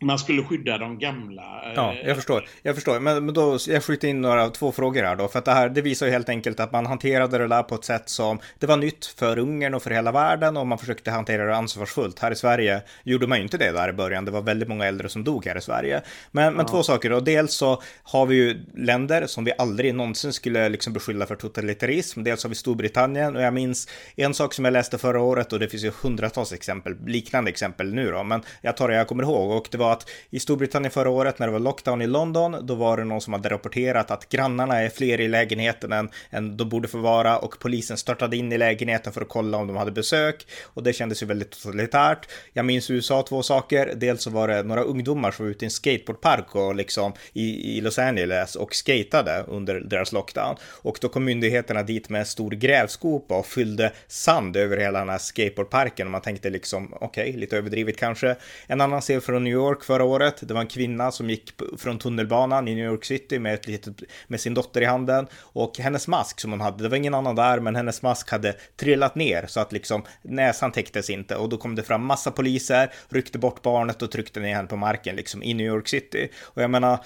man skulle skydda de gamla. Ja, jag förstår. Jag förstår. Men, men då, jag skjuter in några, två frågor här då. För att det här, det visar ju helt enkelt att man hanterade det där på ett sätt som, det var nytt för Ungern och för hela världen och man försökte hantera det ansvarsfullt. Här i Sverige gjorde man ju inte det där i början. Det var väldigt många äldre som dog här i Sverige. Men, men två saker då. Dels så har vi ju länder som vi aldrig någonsin skulle liksom beskylla för totalitarism. Dels har vi Storbritannien och jag minns en sak som jag läste förra året och det finns ju hundratals exempel, liknande exempel nu då. Men jag tar det jag kommer ihåg och det var att i Storbritannien förra året när det var lockdown i London, då var det någon som hade rapporterat att grannarna är fler i lägenheten än, än de borde få vara och polisen störtade in i lägenheten för att kolla om de hade besök och det kändes ju väldigt totalitärt. Jag minns i USA två saker. Dels så var det några ungdomar som var ute i en skateboardpark och liksom i, i Los Angeles och skatade under deras lockdown och då kom myndigheterna dit med en stor grävskopa och fyllde sand över hela den här skateboardparken och man tänkte liksom okej, okay, lite överdrivet kanske. En annan ser från New York York förra året. Det var en kvinna som gick från tunnelbanan i New York City med, ett litet, med sin dotter i handen och hennes mask som hon hade, det var ingen annan där, men hennes mask hade trillat ner så att liksom näsan täcktes inte och då kom det fram massa poliser, ryckte bort barnet och tryckte ner henne på marken liksom i New York City. Och jag menar,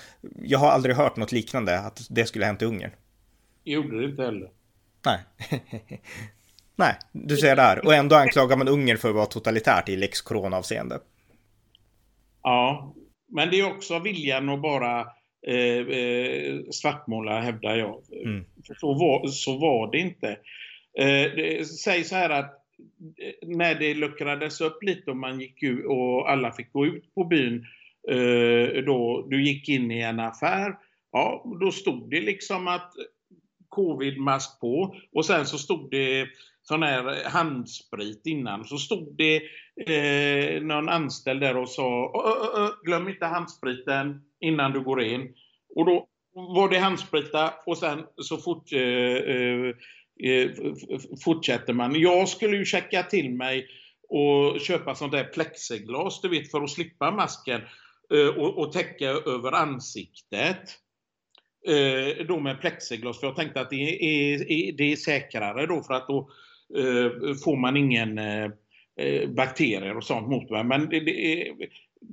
jag har aldrig hört något liknande, att det skulle hänt i Ungern. Gjorde det inte heller. Nej. Nej, du ser där. Och ändå anklagar man Ungern för att vara totalitärt i lex corona-avseende. Ja, men det är också viljan att bara eh, eh, svartmåla, hävdar jag. Mm. För så, var, så var det inte. Eh, det, säg så här att eh, när det luckrades upp lite och man gick ut och alla fick gå ut på byn, eh, då du gick in i en affär, ja, då stod det liksom att covid-mask på och sen så stod det sån här handsprit innan. Så stod det eh, någon anställd där och sa ö, ö, glöm inte handspriten innan du går in. Och då var det handsprita och sen så fort, eh, eh, eh fortsätter man. Jag skulle ju checka till mig och köpa sånt där plexiglas, du vet, för att slippa masken eh, och, och täcka över ansiktet eh, då med plexiglas för jag tänkte att det är, det är säkrare då för att då Eh, får man ingen eh, eh, bakterier och sånt mot mig. Men det, det är,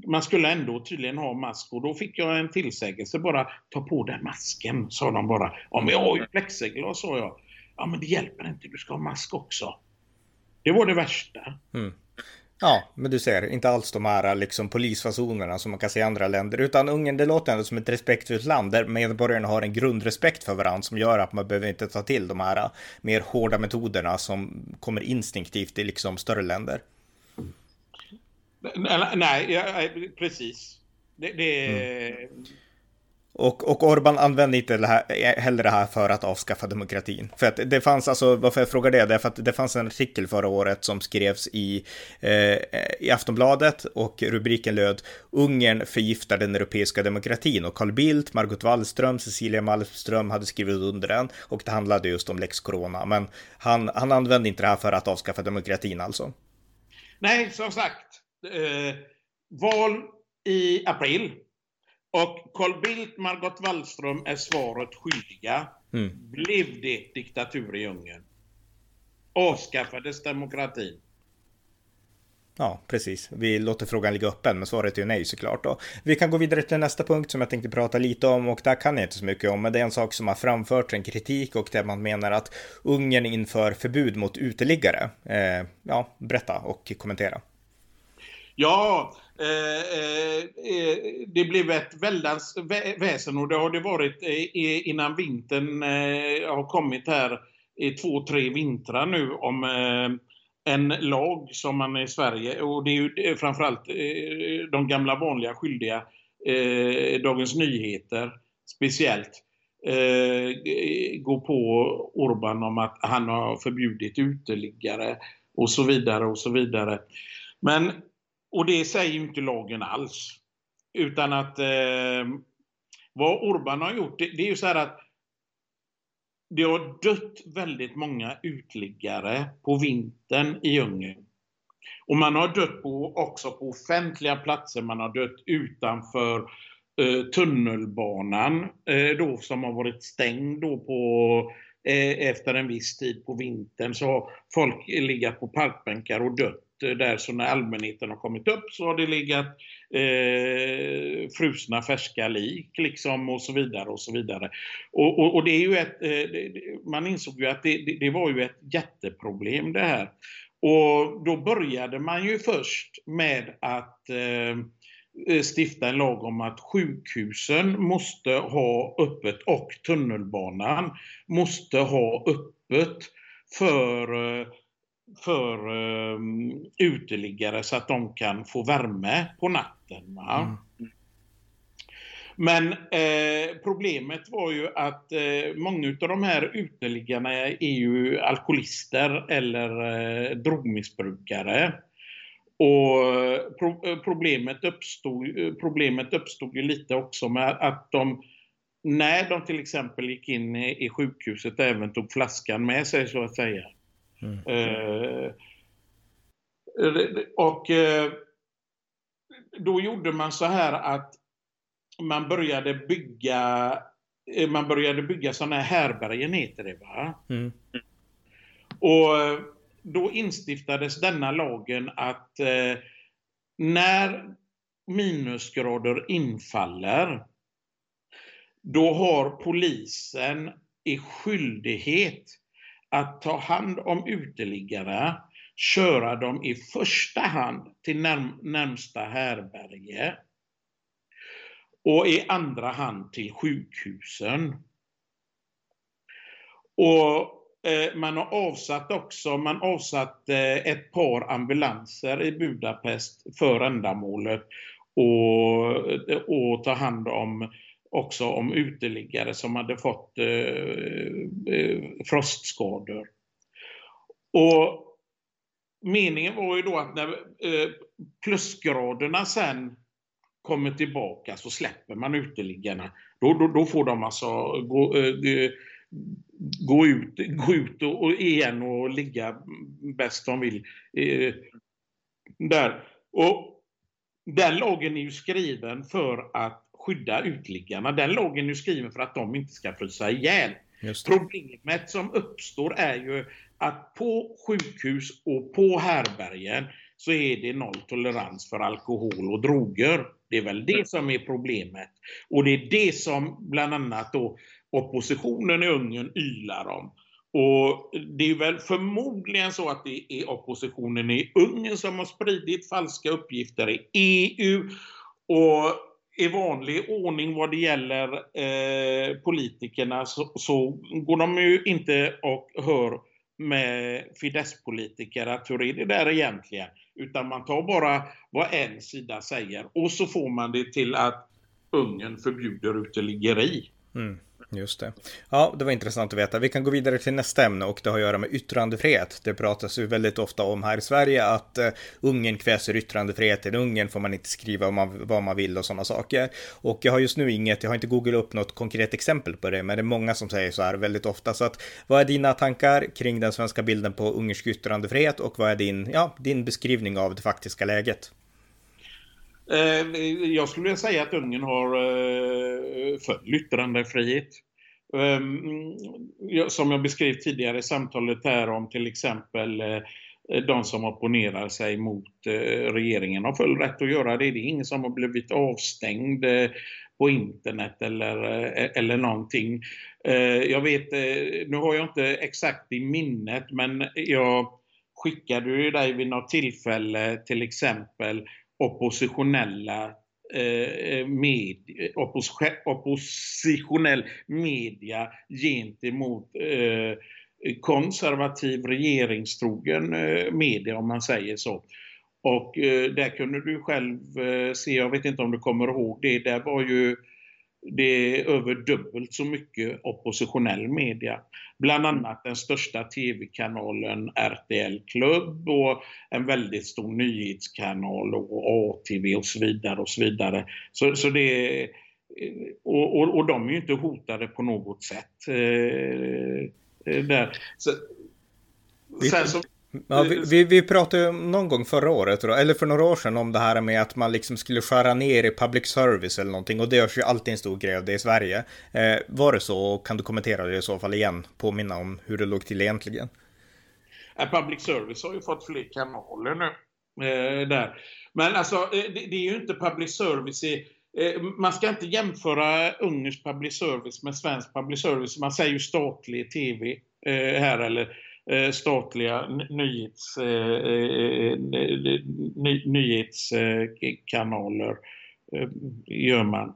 man skulle ändå tydligen ha mask och då fick jag en tillsägelse bara ta på den masken, sa de bara. Ja men jag har ju plexiglas, sa jag. Ja men det hjälper inte, du ska ha mask också. Det var det värsta. Mm. Ja, men du ser, inte alls de här liksom polisfasonerna som man kan se i andra länder, utan Ungern, det låter ändå som ett respektfullt land där medborgarna har en grundrespekt för varandra som gör att man behöver inte ta till de här mer hårda metoderna som kommer instinktivt i liksom större länder. Nej, ja, precis. Det, det, mm. Och, och Orban använde inte det här, eh, heller det här för att avskaffa demokratin. För att det fanns alltså, varför jag frågar det, det är för att det fanns en artikel förra året som skrevs i, eh, i Aftonbladet och rubriken löd Ungern förgiftar den europeiska demokratin och Carl Bildt, Margot Wallström, Cecilia Malmström hade skrivit under den och det handlade just om lex corona. Men han, han använde inte det här för att avskaffa demokratin alltså. Nej, som sagt, eh, val i april och Carl Bildt, Margot Wallström är svaret skyldiga. Mm. Blev det diktatur i Ungern? Avskaffades demokratin? Ja, precis. Vi låter frågan ligga öppen, men svaret är ju nej såklart. Då. Vi kan gå vidare till nästa punkt som jag tänkte prata lite om och där kan jag inte så mycket om, men det är en sak som har framförts en kritik och där man menar att Ungern inför förbud mot uteliggare. Eh, ja, berätta och kommentera. Ja, Eh, eh, eh, det blev ett väldans väsen och det har det varit innan vintern har kommit här i två, tre vintrar nu om en lag som man i Sverige, och det är ju framförallt de gamla vanliga skyldiga, Dagens Nyheter speciellt, går på Orban om att han har förbjudit uteliggare och så vidare och så vidare. Men och det säger ju inte lagen alls. Utan att eh, vad Orban har gjort, det, det, är ju så här att det har dött väldigt många utliggare på vintern i Ungern. Och man har dött på, också på offentliga platser, man har dött utanför eh, tunnelbanan eh, då, som har varit stängd då på, eh, efter en viss tid på vintern. Så har folk legat på parkbänkar och dött Eh, där så när allmänheten har kommit upp så har det legat eh, frusna färska lik liksom och så vidare och så vidare. Och, och, och det är ju ett, eh, man insåg ju att det, det, det, var ju ett jätteproblem det här. Och då började man ju först med att eh, eh stifta en lag om att sjukhusen måste ha öppet och tunnelbanan måste ha öppet för eh, för um, uteliggare så att de kan få värme på natten. Mm. Men eh, problemet var ju att eh, många av de här uteliggarna är ju alkoholister eller eh, drogmissbrukare. Och pro eh, problemet, uppstod, eh, problemet uppstod ju lite också med att de när de till exempel gick in i, i sjukhuset även tog flaskan med sig så att säga. Mm. Eh, och eh, då gjorde man så här att man började bygga eh, man började bygga sådana här härbergen heter det va? Mm. Och då instiftades denna lagen att eh, när minusgrader infaller då har polisen i skyldighet att ta hand om uteliggare, köra dem i första hand till närm närmsta härberge och i andra hand till sjukhusen. Och eh, man har avsatt också, man avsatt eh, ett par ambulanser i Budapest för ändamålet och, och ta hand om också om uteliggare som hade fått eh, eh, frostskador. Och meningen var ju då att när eh, plusgraderna sen kommer tillbaka så släpper man uteliggarna. Då, då, då får de alltså gå, eh, eh, gå ut, gå ut och, och, igen och ligga bäst de vill. Eh, där. Och den lagen är ju skriven för att skydda uteliggarna. Den lagen är ju skriven för att de inte ska frysa ihjäl. Problemet som uppstår är ju att på sjukhus och på härbergen så är det noll tolerans för alkohol och droger. Det är väl det som är problemet. Och det är det som bland annat då oppositionen i Ungern ylar om. Och det är väl förmodligen så att det är oppositionen i Ungern som har spridit falska uppgifter i EU. Och i vanlig ordning vad det gäller eh, politikerna så, så, går de ju inte och hör med Fidesz-politiker att hur är det där egentligen? Utan man tar bara vad en sida säger och så får man det till att Ungern förbjuder uteliggeri. Mm. Just det. Ja, det var intressant att veta. Vi kan gå vidare till nästa ämne och det har att göra med yttrandefrihet. Det pratas ju väldigt ofta om här i Sverige att uh, Ungern kväser yttrandefriheten. I Ungern får man inte skriva man, vad man vill och sådana saker. Och jag har just nu inget, jag har inte googlat upp något konkret exempel på det, men det är många som säger så här väldigt ofta. Så att vad är dina tankar kring den svenska bilden på ungersk yttrandefrihet och vad är din, ja, din beskrivning av det faktiska läget? Eh, jag skulle vilja säga att Ungern har eh, full yttrandefrihet. Ehm, som jag beskrev tidigare i samtalet här om till exempel eh, de som opponerar sig mot regeringen har full rätt att göra det. Det är ingen som har blivit avstängd på internet eller, eller någonting. Jag vet, nu har jag inte exakt i minnet men jag skickade ju dig vid något tillfälle till exempel oppositionella eh, eh med, oppositionell media gentemot eh, konservativ regeringstrogen eh, media om man säger så. Och eh, där kunde du själv eh, se, jag vet inte om du kommer ihåg det, där var ju det är över dubbelt så mycket oppositionell media. Bland annat den största tv-kanalen RTL Klubb och en väldigt stor nyhetskanal och ATV och så vidare. och Så vidare. Så, så det och, och, och de är ju inte hotade på något sätt. Eh, eh där. Så, sen så, Ja, vi, vi, vi, pratade någon gång förra året, eller för några år sedan, om det här med att man liksom skulle skära ner i public service eller någonting. Och det görs ju alltid en stor grej av det i Sverige. Eh, var det så? Kan du kommentera det i så fall igen? Påminna om hur det låg till egentligen. public service har ju fått fler kanaler nu. Eh, där. Men alltså, eh, det, det, är ju inte public service i, eh, man ska inte jämföra ungersk public service med svensk public service. Man säger ju statlig tv eh, här eller Eh, Eh, statliga nyhets, eh, eh, ny, nyhetskanaler gör man.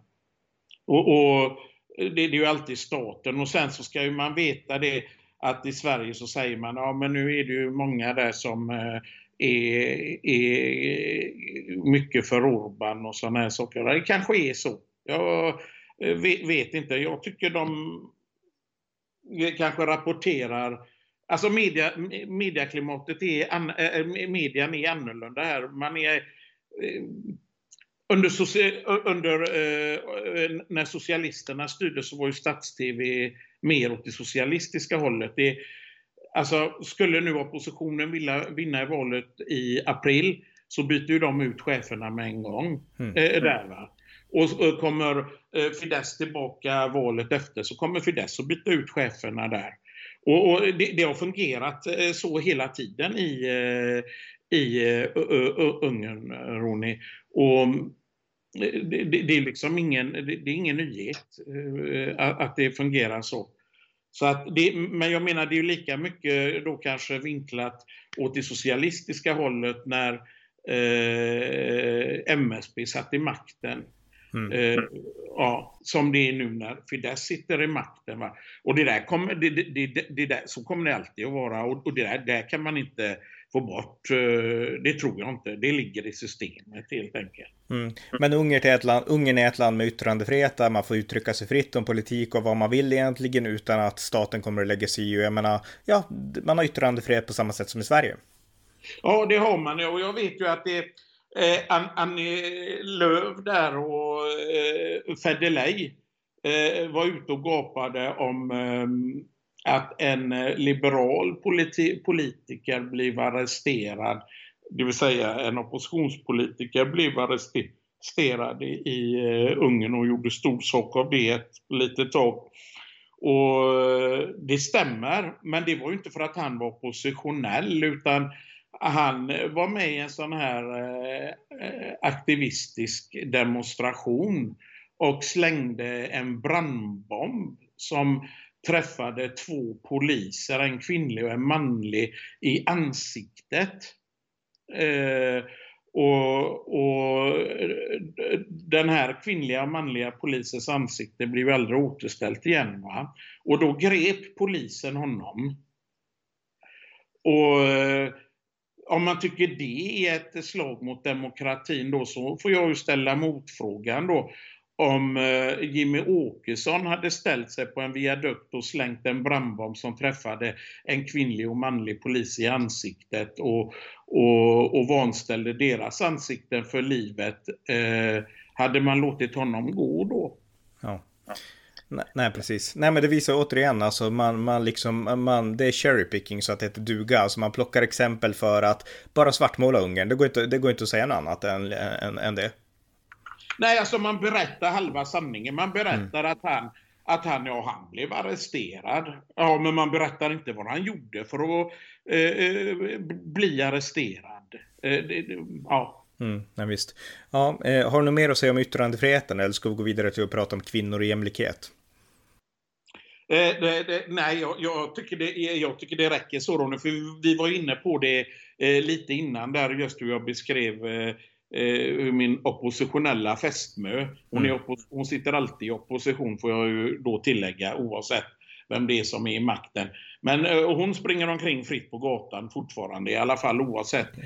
Och, och det, det, är ju alltid staten och sen så ska ju man veta det att i Sverige så säger man ja men nu är det ju många där som är, är mycket för Orban och sådana här saker. Det kanske är så. Jag vet, vet inte. Jag tycker de kanske rapporterar Alltså media, mediaklimatet är, äh, median är annorlunda här. Man är, äh, under, under när socialisterna styrde så var ju stats-tv mer åt det socialistiska hållet. Det, alltså, skulle nu oppositionen vilja vinna i valet i april så byter ju de ut cheferna med en gång. Mm. Eh, där, va? Och kommer eh, Fidesz tillbaka valet efter så kommer Fidesz att byta ut cheferna där. Och, och det, det, har fungerat eh, så hela tiden i, eh, i eh, Ungern, Ronny. Och mm, det, det, är liksom ingen, det, är ingen nyhet att det fungerar så. Så att det, men jag menar det är lika mycket då kanske vinklat åt det socialistiska hållet när eh, MSB satt i makten. Mm. Eh, ja, som det är nu när Fidesz sitter i makten. Va? Och det där kommer, det, det, det, det där, så kommer det alltid att vara. Och, och det där, där kan man inte få bort. Eh, det tror jag inte. Det ligger i systemet helt enkelt. Mm. Men Ungern är, ett land, Ungern är ett land med yttrandefrihet där man får uttrycka sig fritt om politik och vad man vill egentligen utan att staten kommer att lägga sig i. Jag menar, ja, man har yttrandefrihet på samma sätt som i Sverige. Ja, det har man. Och jag vet ju att det Eh, Annie Lööf där och eh, Federley eh, var ute och gapade om eh, att en eh, liberal politi politiker blev arresterad, det vill säga en oppositionspolitiker blev arresterad i, i eh, Ungern och gjorde stor sak av det ett litet tag. Och eh, det stämmer, men det var ju inte för att han var oppositionell utan han var med i en sån här eh, aktivistisk demonstration och slängde en brandbomb som träffade två poliser, en kvinnlig och en manlig, i ansiktet. Eh, och, och, den här kvinnliga och manliga polisens ansikte blev aldrig återställt igen. Va? Och då grep polisen honom. Och eh, om man tycker det är ett slag mot demokratin då så får jag ju ställa motfrågan då om eh, Jimmy Åkesson hade ställt sig på en viadukt och slängt en brandbomb som träffade en kvinnlig och manlig polis i ansiktet och, och, och vanställde deras ansikten för livet. Eh, hade man låtit honom gå då? Ja. Nej, nej, precis. Nej, men det visar återigen, alltså man, man liksom, man, det är cherry picking så att det heter duga. Alltså man plockar exempel för att bara svartmåla Ungern. Det går inte, det går inte att säga något annat än, än, än det. Nej, alltså man berättar halva sanningen. Man berättar mm. att han att han, ja, han blev arresterad. Ja, men man berättar inte vad han gjorde för att eh, eh bli arresterad. Eh, det, ja. Mm, ja, visst. Ja, eh, har du något mer att säga om yttrandefriheten eller ska vi gå vidare till att prata om kvinnor och jämlikhet? Eh, det, det, nej, jag, jag, tycker det, jag tycker det räcker så Ronny, för vi var inne på det eh, lite innan där just hur jag beskrev eh, eh min oppositionella fästmö. Hon, mm. hon sitter alltid i opposition får jag ju då tillägga oavsett vem det är som är i makten. Men eh, hon springer omkring fritt på gatan fortfarande i alla fall oavsett.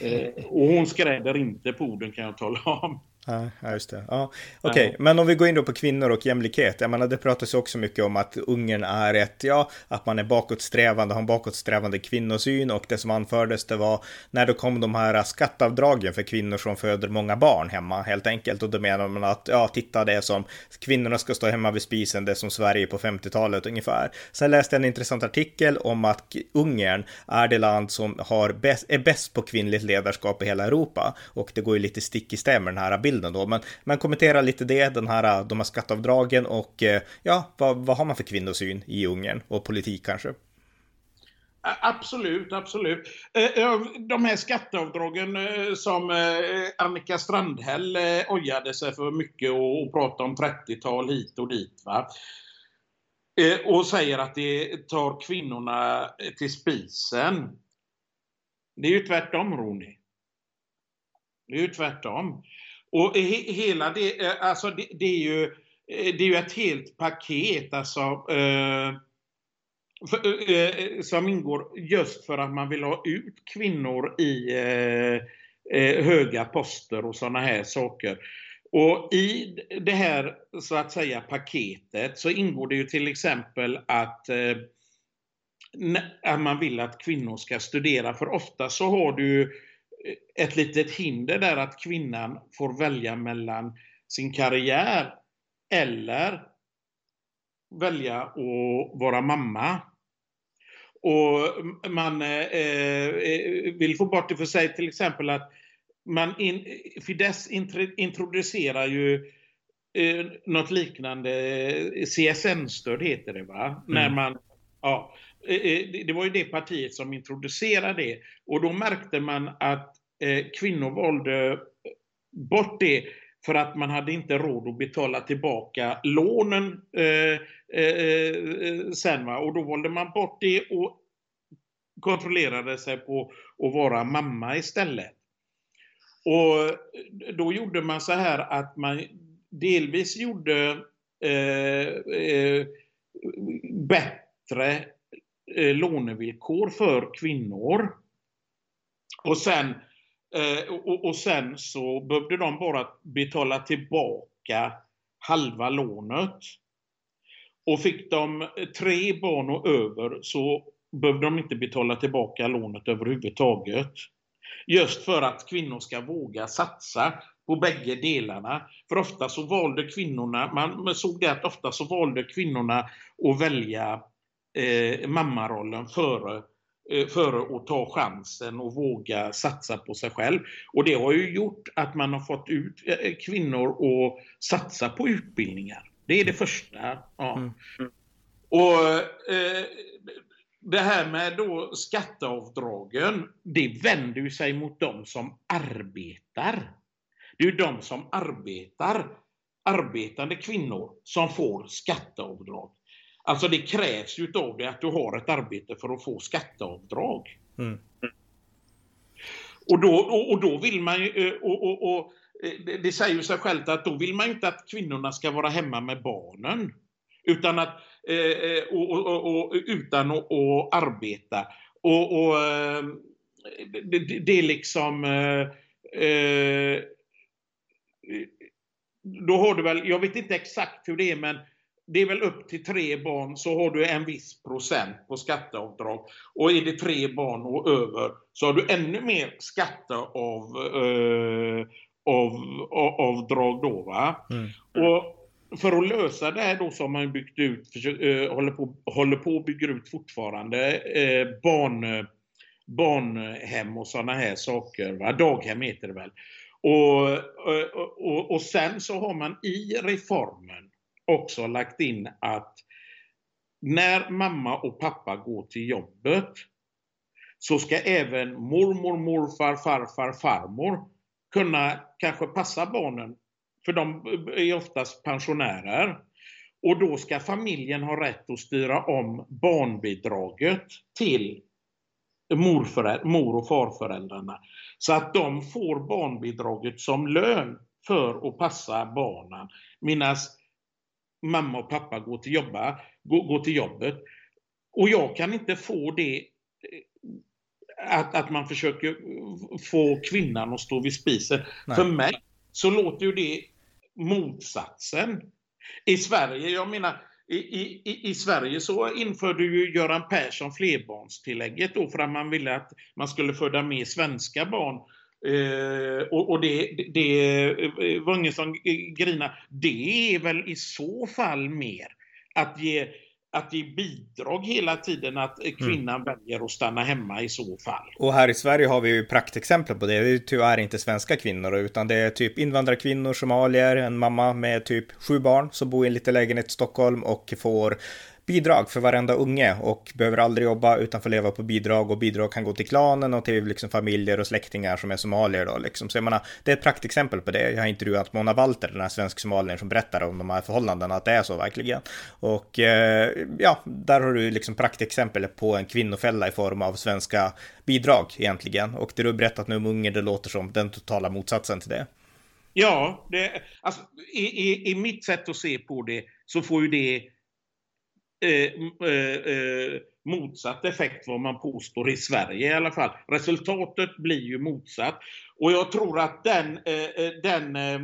Eh, och hon skräder inte på orden kan jag tala om. Ja, just det. Ja. Okej, okay. men om vi går in då på kvinnor och jämlikhet. Jag menar, det pratas ju också mycket om att Ungern är ett, ja, att man är bakåtsträvande, har en bakåtsträvande kvinnosyn och det som anfördes det var när det kom de här skattavdragen för kvinnor som föder många barn hemma helt enkelt. Och då menar man att, ja, titta det är som kvinnorna ska stå hemma vid spisen, det är som Sverige på 50-talet ungefär. Sen läste jag en intressant artikel om att Ungern är det land som har bäst, är bäst på kvinnligt ledarskap i hela Europa. Och det går ju lite stick i stäv med den här bilden bilden då. Men, men kommentera lite det, den här, äh, de här skatteavdragen och äh, ja, vad, vad har man för kvinnosyn i Ungern och politik kanske? Absolut, absolut. De här skatteavdragen som Annika Strandhäll ojade sig för mycket och pratade om 30-tal hit och dit. Va? Och säger att det tar kvinnorna till spisen. Det är ju tvärtom, Roni. Det är ju tvärtom. Och he, hela det, eh, alltså det, det, är ju, eh, det är ju ett helt paket alltså, eh, för, eh, eh, som ingår just för att man vill ha ut kvinnor i eh, eh höga poster och sådana här saker. Och i det här så att säga paketet så ingår det ju till exempel att att man vill att kvinnor ska studera. För ofta så har du ett litet hinder där att kvinnan får välja mellan sin karriär eller välja att vara mamma. Och man eh, eh, vill få bort det för sig till exempel att man in, Fidesz introducerar ju eh, något liknande, CSN-stöd heter det va? Mm. När man, ja, eh, eh, det var ju det partiet som introducerade det. Och då märkte man att eh, Eh, kvinnor valde bort det för att man hade inte råd att betala tillbaka lånen eh, eh, eh, sen. Va? Och då valde man bort det och kontrollerade sig på att vara mamma istället. Och då gjorde man så här att man delvis gjorde eh, eh, bättre eh, lånevillkor för kvinnor. Och sen, eh, och, och, sen så behövde de bara betala tillbaka halva lånet. Och fick de tre barn och över så behövde de inte betala tillbaka lånet överhuvudtaget. Just för att kvinnor ska våga satsa på bägge delarna. För ofta så valde kvinnorna, man såg det att ofta så valde kvinnorna att välja eh, mammarollen före före att ta chansen och våga satsa på sig själv. Och det har ju gjort att man har fått ut eh, kvinnor att satsa på utbildningar. Det är det första. Ja. Mm. Och eh, det här med då skatteavdragen, det vänder ju sig mot de som arbetar. Det är ju de som arbetar, arbetande kvinnor, som får skatteavdrag. Alltså det krävs ju av dig att du har ett arbete för att få skatteavdrag. Mm. Och, då, och, och, då vill man ju, eh, och, och, och, eh, det säger sig självt att då vill man inte att kvinnorna ska vara hemma med barnen. Utan att, eh, och, utan att arbeta. Och, det, det, är liksom då har du väl, jag vet inte exakt hur det är, men det är väl upp till tre barn så har du en viss procent på skatteavdrag. Och är det tre barn och över så har du ännu mer skatteavdrag eh, då. Va? Mm. Och för att lösa det här då så har man byggt ut, eh, håller, på, håller på och bygger ut fortfarande eh, barn, barnhem och sådana här saker. Va? Daghem heter det väl. Och, och, och sen så har man i reformen också lagt in att när mamma och pappa går till jobbet så ska även mormor, morfar, farfar, farmor kunna kanske passa barnen, för de är oftast pensionärer. Och då ska familjen ha rätt att styra om barnbidraget till mor och farföräldrarna. Så att de får barnbidraget som lön för att passa barnen. Medan mamma och pappa går till, jobba, går, går till jobbet. Och jag kan inte få det eh, att, att man försöker få kvinnan att stå vid spisen. Nej. För mig så låter ju det motsatsen. I Sverige, jag menar, i, i, I Sverige så införde ju Göran Persson flerbarnstillägget då för att man ville att man skulle föda mer svenska barn. Eh, och, och det, det eh, var ingen som grina. Det är väl i så fall mer att ge att ge bidrag hela tiden, att kvinnan mm. väljer att stanna hemma i så fall. Och här i Sverige har vi ju praktexempel på det. Det är tyvärr inte svenska kvinnor, utan det är typ invandrarkvinnor, somalier, en mamma med typ sju barn som bor i en liten lägenhet i Stockholm och får bidrag för varenda unge och behöver aldrig jobba utan får leva på bidrag och bidrag kan gå till klanen och till liksom familjer och släktingar som är somalier då liksom. Så jag menar, det är ett praktexempel på det. Jag har intervjuat Mona Walter, den här svensk-somalien som berättar om de här förhållandena, att det är så verkligen. Och eh, ja, där har du liksom praktexempel på en kvinnofälla i form av svenska bidrag egentligen. Och det du har berättat nu om unge, det låter som den totala motsatsen till det. Ja, det, alltså, i, i, i mitt sätt att se på det så får ju det Eh, eh, eh, motsatt effekt vad man påstår i Sverige i alla fall. Resultatet blir ju motsatt. Och jag tror att den, eh, eh den eh,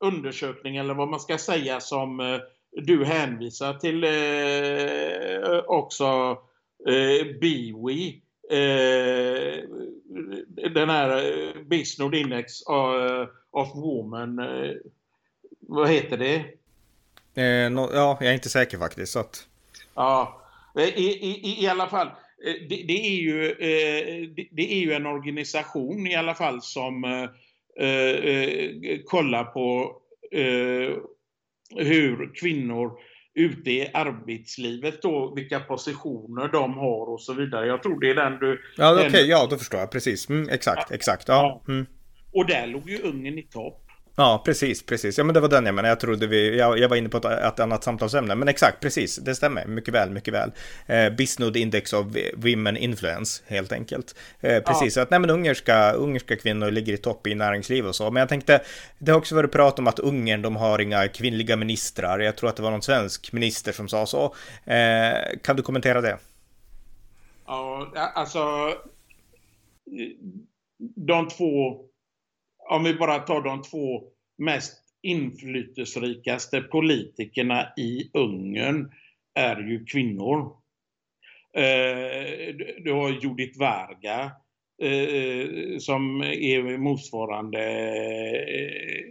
undersökning, eller vad man ska säga, som du hänvisar till också, Biwi, den här Bisnord Index of Women, vad heter det? Eh, no, ja, jag är inte säker faktiskt. Så att... Ja, i, i, i alla fall. Eh, det, det, är ju, eh, det är ju en organisation i alla fall som, eh, kolla på eh, hur kvinnor ute i arbetslivet då, vilka positioner de har och så vidare. Jag tror det är den du... Ja, okej, okay, ja, då förstår jag. Precis. Mm, exakt, exakt. Ja. Mm. Och där låg ju Ungern i topp. Ja, precis, precis. Ja, men det var den jag menade. Jag trodde vi, jag, jag var inne på ett, ett, annat samtalsämne, men exakt, precis, det stämmer. Mycket väl, mycket väl. Eh, Bisnode Index of Women Influence, helt enkelt. Eh, precis, ja. att nej, men ungerska, ungerska kvinnor ligger i topp i näringsliv och så. Men jag tänkte, det har också varit prat om att Ungern, de har inga kvinnliga ministrar. Jag tror att det var någon svensk minister som sa så. Eh, kan du kommentera det? Ja, alltså, de två om vi bara tar de två mest inflytelserikaste politikerna i Ungern är ju kvinnor. Eh, du har Judith Varga eh, som är motsvarande eh,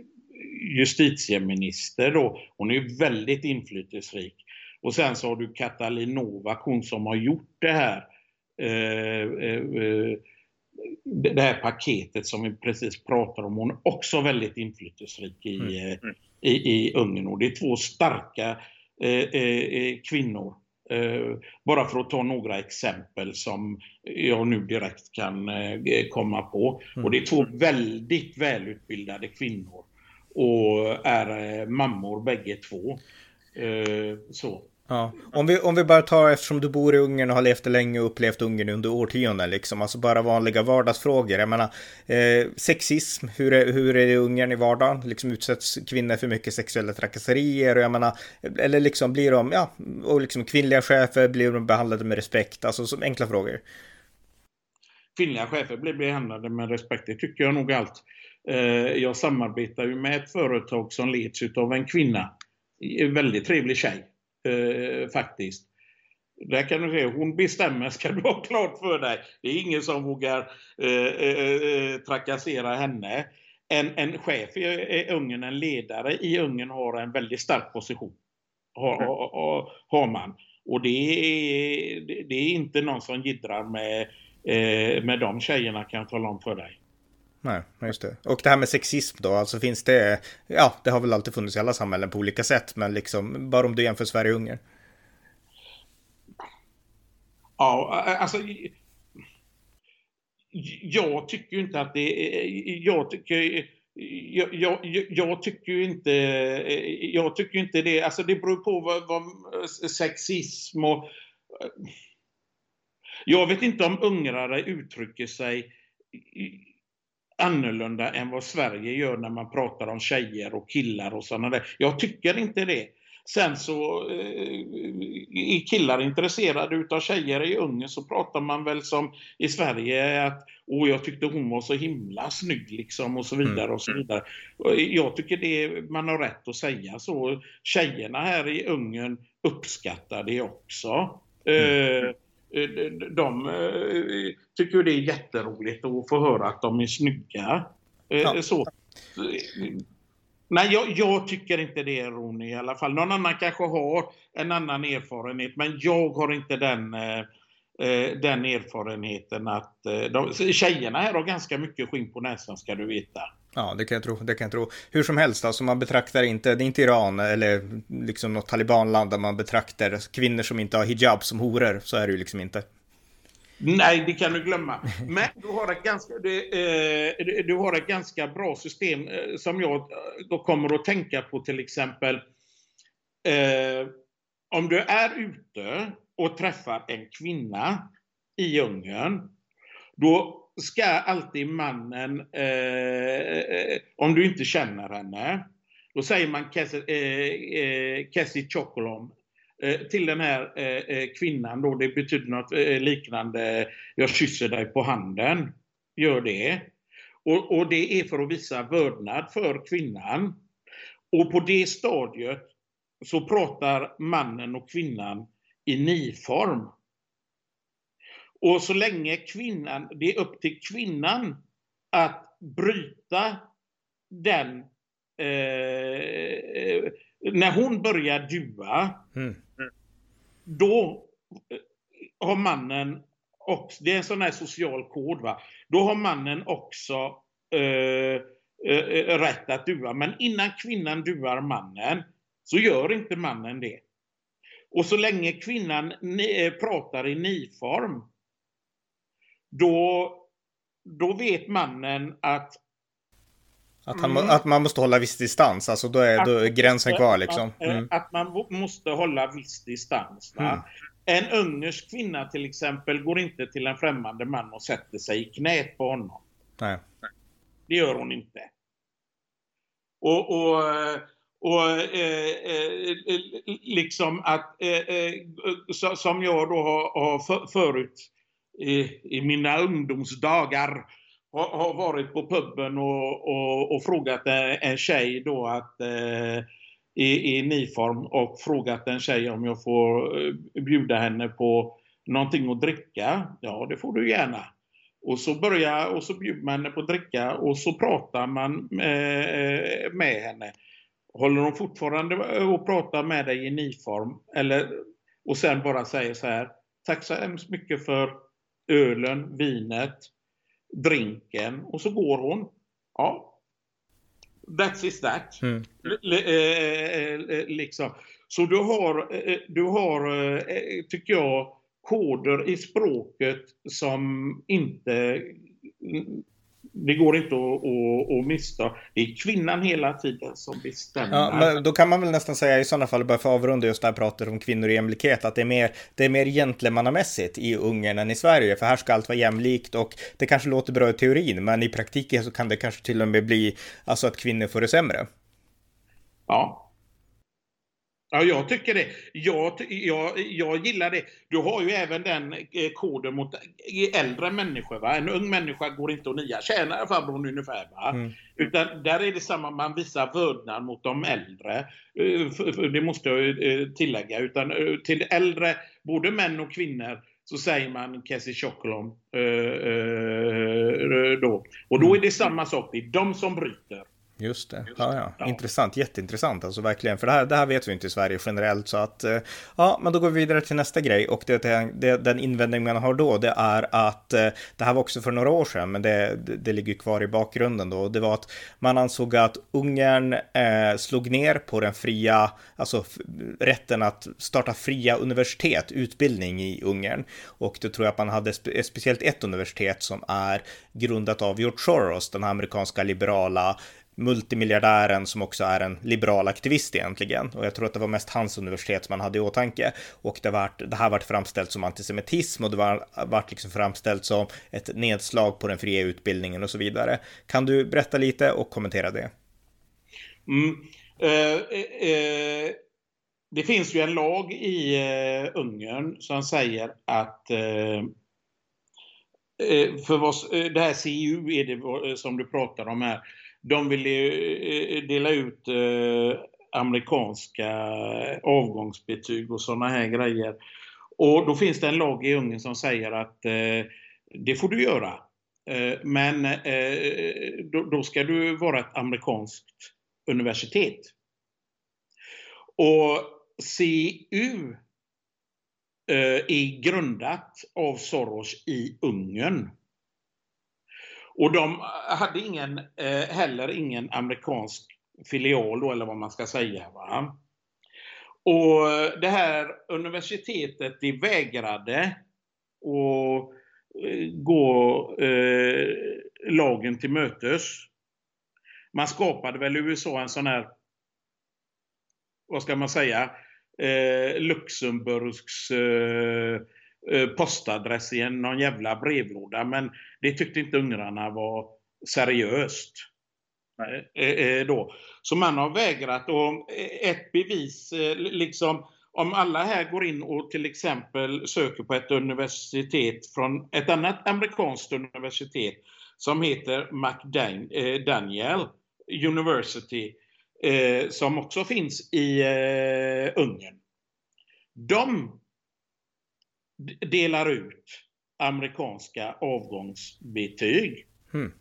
justitieminister då. Hon är väldigt inflytelserik. Och sen så har du Katalin Novak, hon som har gjort det här det här paketet som vi precis pratade om, hon är också väldigt inflytelserik i, mm. Eh, i, i Ungern. Och det är två starka eh, eh, eh, kvinnor. Eh, bara för att ta några exempel som jag nu direkt kan eh, komma på. Mm. Och det är två väldigt välutbildade kvinnor. Och är mammor bägge två. så. Ja. Om, vi, om vi bara tar, eftersom du bor i Ungern och har levt länge och upplevt Ungern under årtionden, liksom, alltså bara vanliga vardagsfrågor. Jag menar, eh, sexism, hur är, hur är det i Ungern i vardagen? Liksom utsätts kvinnor för mycket sexuella trakasserier? Och jag menar, eller liksom blir de, ja, och liksom kvinnliga chefer, blir de behandlade med respekt? Alltså som enkla frågor. Kvinnliga chefer blir behandlade med respekt, det tycker jag nog allt. Eh, jag samarbetar ju med ett företag som leds av en kvinna. En väldigt trevlig tjej eh, faktiskt. Där kan du se, hon bestämmer ska du ha klart för dig. Det är ingen som vågar eh, eh, eh trakassera henne. En, en chef i, i Ungern, en ledare i Ungern har en väldigt stark position. Har, mm. har, har man. Och det är, det är inte någon som gidrar med, eh, med de tjejerna kan jag tala om för dig. Nej, just det. Och det här med sexism då, alltså finns det, ja, det har väl alltid funnits i alla samhällen på olika sätt, men liksom, bara om du jämför Sverige och Ungern. Ja, alltså, jag tycker ju inte att det är, jag tycker, jag, jag, jag, tycker ju inte, jag tycker inte det, alltså det beror på vad, vad eh, sexism och, eh, jag vet inte om ungrare uttrycker sig annorlunda än vad Sverige gör när man pratar om tjejer och killar och sådana där. Jag tycker inte det. Sen så eh, är killar intresserade utav tjejer i Ungern så pratar man väl som i Sverige att Åh, jag tyckte hon var så himla snygg liksom och så mm. vidare och så vidare. Jag tycker det, man har rätt att säga så. Tjejerna här i Ungern uppskattar det också. Mm. Eh, de eh, tycker det är jätteroligt att få höra att de är snygga. Eh, ja. Så. Nej, jag, jag, tycker inte det, Ronny, i alla fall. Någon annan kanske har en annan erfarenhet, men jag har inte den, den erfarenheten att de, tjejerna här har ganska mycket skinn på näsan, ska du veta. Ja, det kan jag tro. Det kan jag tro. Hur som helst, alltså man betraktar inte, det är inte Iran eller liksom något talibanland där man betraktar kvinnor som inte har hijab som horor. Så är det ju liksom inte. Nej, det kan du glömma. Men du har ett ganska, du, eh, du har ett ganska bra system eh, som jag eh, då kommer att tänka på till exempel. Eh, om du är ute och träffar en kvinna i Ungern, då ska alltid mannen, eh, eh, om du inte känner henne, då säger man Kessie eh, eh eh, till den här eh, eh, kvinnan då, det betyder något eh, liknande, jag kysser dig på handen. Gör det. Och, och det är för att visa vördnad för kvinnan. Och på det stadiet så pratar mannen och kvinnan i ni-form. Och så länge kvinnan, det är upp till kvinnan att bryta den eh, när hon börjar dua, mm. då eh, har mannen också, det är en sån här social kod va, då har mannen också eh, eh, rätt att dua. Men innan kvinnan duar mannen så gör inte mannen det. Och så länge kvinnan eh, pratar i ni-form, då, då vet mannen att att, han, mm. att, man måste hålla viss distans, alltså då är, då är gränsen kvar liksom. Mm. Att man måste hålla viss distans. Mm. En ungersk kvinna till exempel går inte till en främmande man och sätter sig i knät på honom. Nej. Det gör hon inte. Och, och, och eh, eh, liksom att, eh, eh som jag då har, har förut i, i mina ungdomsdagar har, har varit på puben och, och, och frågat en tjej då att eh, i, i niform och frågat en tjej om jag får eh, bjuda henne på någonting att dricka. Ja, det får du gärna. Och så börjar och så bjuder man henne på att dricka och så pratar man med, eh, med henne. Håller hon fortfarande och pratar med dig i niform eller, och sen bara säger så här. Tack så hemskt mycket för ölen, vinet, drinken och så går hon. Ja. That's is that. Mm. liksom. Så du har, du har, tycker jag, koder i språket som inte det går inte att, att, att mista. Det är kvinnan hela tiden som bestämmer. Ja, men då kan man väl nästan säga i sådana fall, bara för att avrunda just det här pratet om kvinnor och jämlikhet, att det är mer, det är mer gentlemannamässigt i Ungern än i Sverige, för här ska allt vara jämlikt och det kanske låter bra i teorin, men i praktiken så kan det kanske till och med bli alltså att kvinnor får det sämre. Ja, Ja, jag tycker det. Jag, jag, jag gillar det. Du har ju även den eh, koden mot äldre människor. Va? En ung människa går inte att nia. Tjänar farbrorn ungefär. Va? Mm. Utan där är det samma, man visar vördnad mot de äldre. Eh, det måste jag eh, tillägga. Utan till äldre, både män och kvinnor, så säger man Kessie Chocolom. Då. Och då är det samma sak. Det är de som bryter. Just det. Ja, ja. ja. Intressant, jätteintressant alltså verkligen. För det här, det här vet vi inte i Sverige generellt så att eh, ja, men då går vi vidare till nästa grej och det, det, den invändning man har då det är att eh, det här var också för några år sedan men det, det, det ligger kvar i bakgrunden då. Det var att man ansåg att Ungern eh, slog ner på den fria, alltså rätten att starta fria universitet, utbildning i Ungern. Och då tror jag att man hade spe, speciellt ett universitet som är grundat av George Soros, den amerikanska liberala multimiljardären som också är en liberal aktivist egentligen. Och jag tror att det var mest hans universitet som man hade i åtanke. Och det, var, det här vart framställt som antisemitism och det var, vart liksom framställt som ett nedslag på den fria utbildningen och så vidare. Kan du berätta lite och kommentera det? Mm. Eh, eh, det finns ju en lag i eh, Ungern som säger att eh, eh, för vad, eh, det här CU är det som du pratar om här de ville ju eh, eh, dela ut eh, amerikanska eh, avgångsbetyg och sådana här grejer. Och då finns det en lag i Ungern som säger att eh, det får du göra. Men då ska du vara ett amerikanskt universitet. Och CU är grundat av Soros i Ungern. Och de hade ingen, eh, heller ingen amerikansk filial då, eller vad man ska säga. Va? Och det här universitetet, de vägrade att eh, gå eh, lagen till mötes. Man skapade väl i USA en sån här, vad ska man säga, eh, Luxemburgs Eh, postadress i en, någon jävla brevlåda. Men det tyckte inte ungrarna var seriöst. Eh, eh, då. Så man har vägrat. Och ett bevis, liksom om alla här går in och till exempel söker på ett universitet från ett annat amerikanskt universitet som heter McDaniel University som också finns i Ungern. De delar ut amerikanska avgångsbetyg. Mm.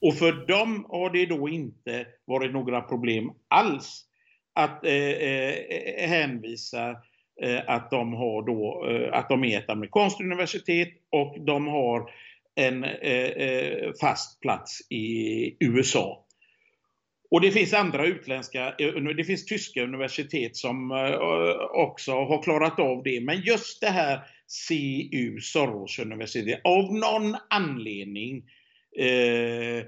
Och för dem har det då inte varit några problem alls att eh, eh, hänvisa eh, att de har då, eh, att de är ett amerikanskt universitet och de har en eh, eh, fast plats i USA. Och det finns andra utländska, det finns tyska universitet som också har klarat av det. Men just det här CU, Soros universitet, av någon anledning eh,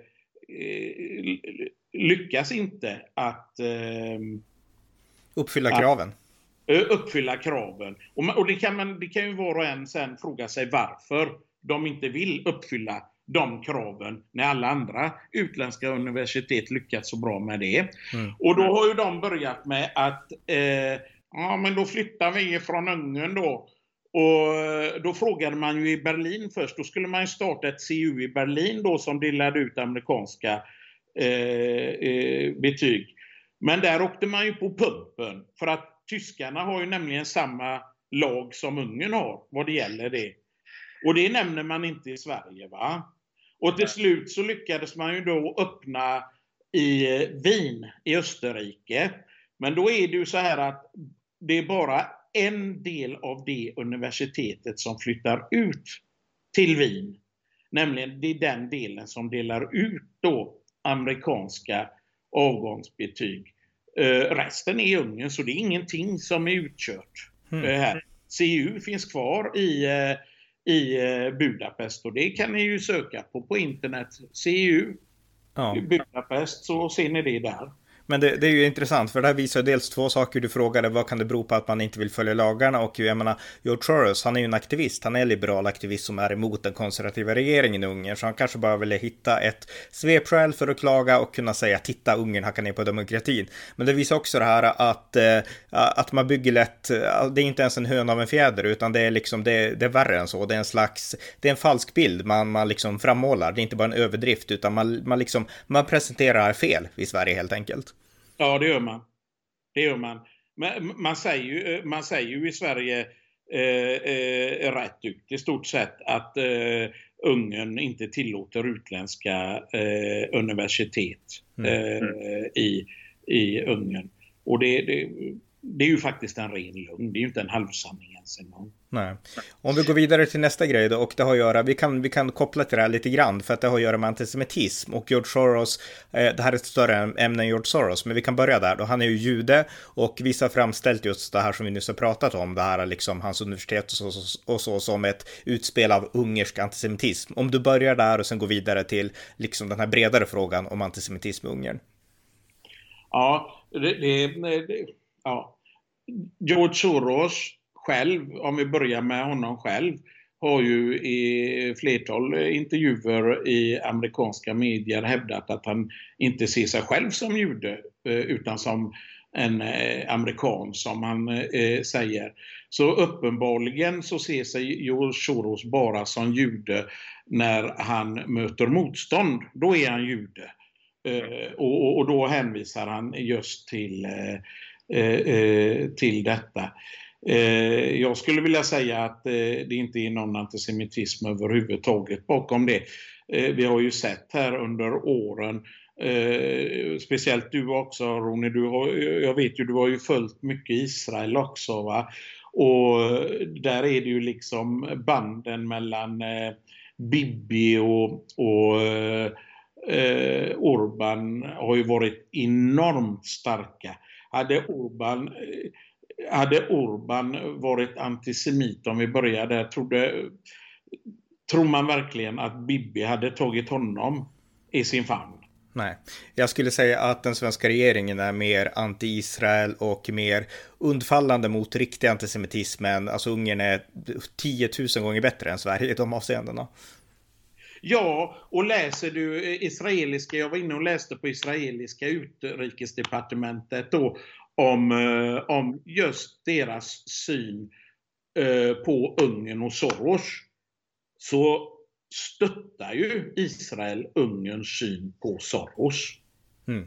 lyckas inte att eh, uppfylla kraven. Att, uppfylla kraven. Och, och det, kan man, det kan ju var och en sen fråga sig varför de inte vill uppfylla de kraven när alla andra utländska universitet lyckats så bra med det. Mm. Och då har ju de börjat med att eh, ja men då flyttar vi från Ungern då. Och eh, då frågade man ju i Berlin först, då skulle man ju starta ett CU i Berlin då som delade ut amerikanska eh, eh, betyg. Men där åkte man ju på pumpen för att tyskarna har ju nämligen samma lag som Ungern har vad det gäller det. Och det nämner man inte i Sverige. va? Och till slut så lyckades man ju då öppna i Wien i Österrike. Men då är det ju så här att det är bara en del av det universitetet som flyttar ut till Wien. Nämligen det är den delen som delar ut då amerikanska avgångsbetyg. Uh, resten är Ungern, så det är ingenting som är utkört. Mm. Uh, här. CU finns kvar i, uh, i Budapest och det kan ni ju söka på på internet. CU ja. Budapest så ser ni det där. Men det, det, är ju intressant, för det här visar dels två saker. Du frågade vad kan det bero på att man inte vill följa lagarna? Och jag menar, George Soros, han är ju en aktivist. Han är en liberal aktivist som är emot den konservativa regeringen i Ungern. Så han kanske bara ville hitta ett svepskäl för att klaga och kunna säga titta, Ungern hackar ner på demokratin. Men det visar också det här att, eh, att man bygger lätt, eh, det är inte ens en höna av en fjäder, utan det är liksom, det, det är värre än så. Det är en slags, det är en falsk bild man, man liksom frammålar. Det är inte bara en överdrift, utan man, man liksom, man presenterar fel i Sverige helt enkelt. Ja, det gör man. Det gör man. Men man säger ju, eh, man säger ju i Sverige eh, eh, rätt ut i stort sett att eh, Ungern inte tillåter utländska eh, universitet mm. Eh, i, i Ungern. Och det, det, det, är ju faktiskt en ren lögn. Det är ju inte en halvsanning ens en gång. Nej. Om vi går vidare till nästa grej då, och det har att göra, vi kan, vi kan koppla till det här lite grann, för att det har att göra med antisemitism och George Soros, eh, det här är ett större ämne än George Soros, men vi kan börja där då. Han är ju jude och vissa har framställt just det här som vi nyss har pratat om, det här liksom hans universitet och så, och så som ett utspel av ungersk antisemitism. Om du börjar där och sen går vidare till liksom den här bredare frågan om antisemitism i Ungern. Ja, det, det, det ja. George Soros själv, om vi börjar med honom själv, har ju i flertal intervjuer i amerikanska medier hävdat att han inte ser sig själv som jude eh, utan som en eh, amerikan som han eh, säger. Så uppenbarligen så ser sig George Soros bara som jude när han möter motstånd. Då är han jude. och, då hänvisar han just till, Eh, eh, till detta. Eh, jag skulle vilja säga att det inte är någon antisemitism överhuvudtaget bakom det. Vi har ju sett här under åren speciellt du också Ronny, du har, jag vet ju du har ju följt mycket Israel också va. Och där är det ju liksom banden mellan Bibi och, och eh, Orban har ju varit enormt starka. Hade Orban eh, hade Orban varit antisemit, om vi börjar där, trodde, tror man verkligen att Bibi hade tagit honom i sin famn? Nej, jag skulle säga att den svenska regeringen är mer anti-Israel och mer undfallande mot riktig antisemitism. Men alltså Ungern är 10 000 gånger bättre än Sverige i de avseendena. Ja, och läser du israeliska, jag var inne och läste på israeliska utrikesdepartementet då om, eh, om just deras syn eh, på Ungern och Soros så stöttar ju Israel Ungerns syn på Soros. Mm.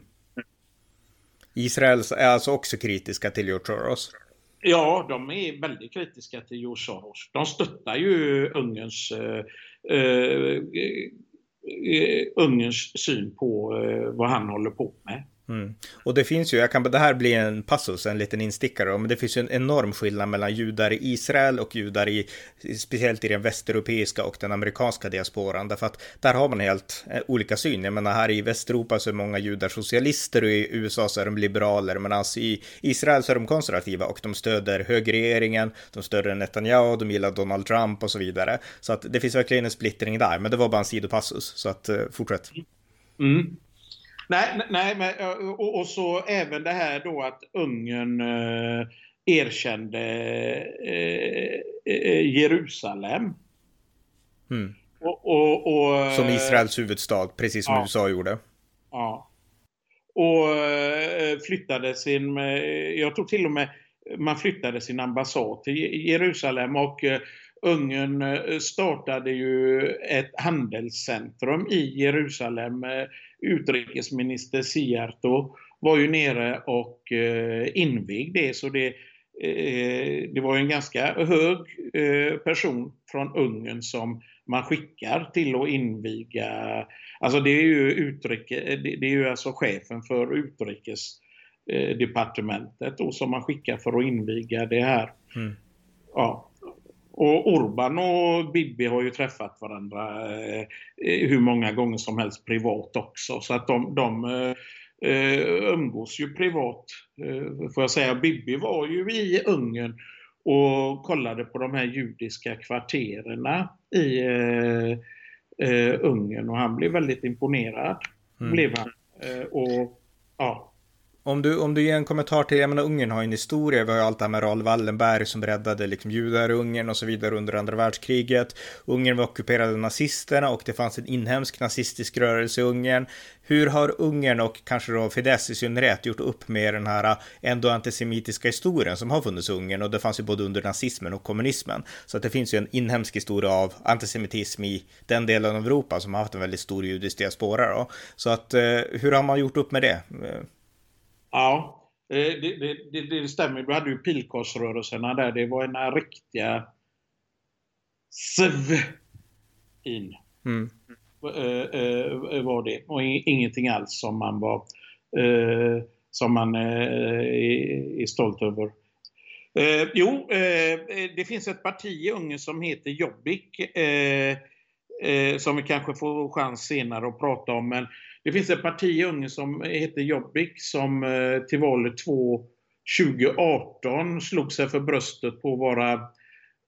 Israel är alltså också kritiska till George Soros? Ja, de är väldigt kritiska till George Soros. De stöttar ju Ungerns, Eh, eh, eh, Ungerns syn på eh, vad han håller på med. Mm. Och det finns ju, jag kan, det här blir en passus, en liten instickare, men det finns ju en enorm skillnad mellan judar i Israel och judar i, speciellt i den västeuropeiska och den amerikanska diasporan, därför att där har man helt eh, olika syn. Jag menar, här i Västeuropa så är många judar socialister och i USA så är de liberaler, medan i Israel så är de konservativa och de stöder högerregeringen, de stöder Netanyahu, de gillar Donald Trump och så vidare. Så att det finns verkligen en splittring där, men det var bara en sidopassus, så att eh, fortsätt. Mm. Nej, nej men, och, och, så även det här då att Ungern eh, erkände eh, Jerusalem. Mm. Och, och, som Israels huvudstad, precis som ja, USA gjorde. Ja. Och flyttade sin, jag tror till och med man flyttade sin ambassad till Jerusalem och Ungern startade ju ett handelscentrum i Jerusalem utrikesminister Siarto var ju nere och eh, invigde det. Så det, eh, det var en ganska hög eh, person från Ungern som man skickar till att inviga. Alltså det är ju, utrike, det är ju alltså chefen för utrikesdepartementet då, som man skickar för att inviga det här. Mm. Ja, och Orban och Bibi har ju träffat varandra eh, hur många gånger som helst privat också. Så att de, de eh, umgås ju privat. Eh, får jag säga, Bibi var ju i Ungern och kollade på de här judiska kvartererna i eh, eh, Ungern och han blev väldigt imponerad. Mm. Blev han. Eh, och ja, om du, om du ger en kommentar till, jag menar Ungern har en historia, vi har ju allt det här med Raoul Wallenberg som räddade liksom judar i Ungern och så vidare under andra världskriget. Ungern var ockuperade av nazisterna och det fanns en inhemsk nazistisk rörelse i Ungern. Hur har Ungern och kanske då Fidesz i synnerhet gjort upp med den här ändå antisemitiska historien som har funnits i Ungern och det fanns ju både under nazismen och kommunismen. Så att det finns ju en inhemsk historia av antisemitism i den delen av Europa som har haft en väldigt stor judisk diaspora då. Så att eh, hur har man gjort upp med det? Eh, Ja, eh, det, det, det, det stämmer. Du hade ju pilkorsrörelserna där. Det var en riktiga sv in. Mm. Eh, eh, var det. Och ingenting alls som man var som man är stolt över. jo, det finns ett parti i Ungern som heter Jobbik som vi kanske får chans senare att prata om. Men det finns ett parti i Ungern som heter Jobbik som eh, till valet 2018 slog sig för bröstet på att vara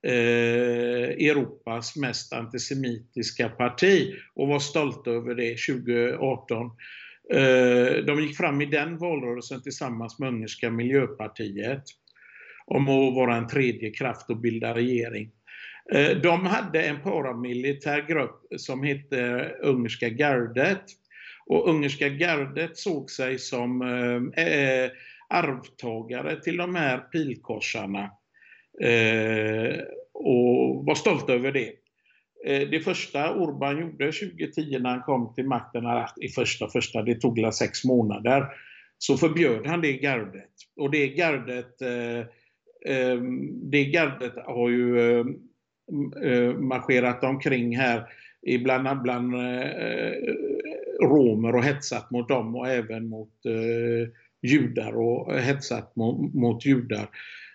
eh, Europas mest antisemitiska parti och var stolta över det 2018. Eh, de gick fram i den valrörelsen tillsammans med Ungerska miljöpartiet om att vara en tredje kraft och bilda regering. De hade en paramilitär grupp som hette Ungerska gardet och ungerska gardet såg sig som eh, eh, arvtagare till de här pilkorsarna eh, och var stolt över det. Eh, det första Orban gjorde 2010 när han kom till makten, i första första, det tog sex månader, så förbjöd han det gardet. Och det gardet, eh, eh det gardet har ju eh, marscherat omkring här ibland bland romer och hetsat mot dem och även mot eh, judar och hetsat mot, mot, judar.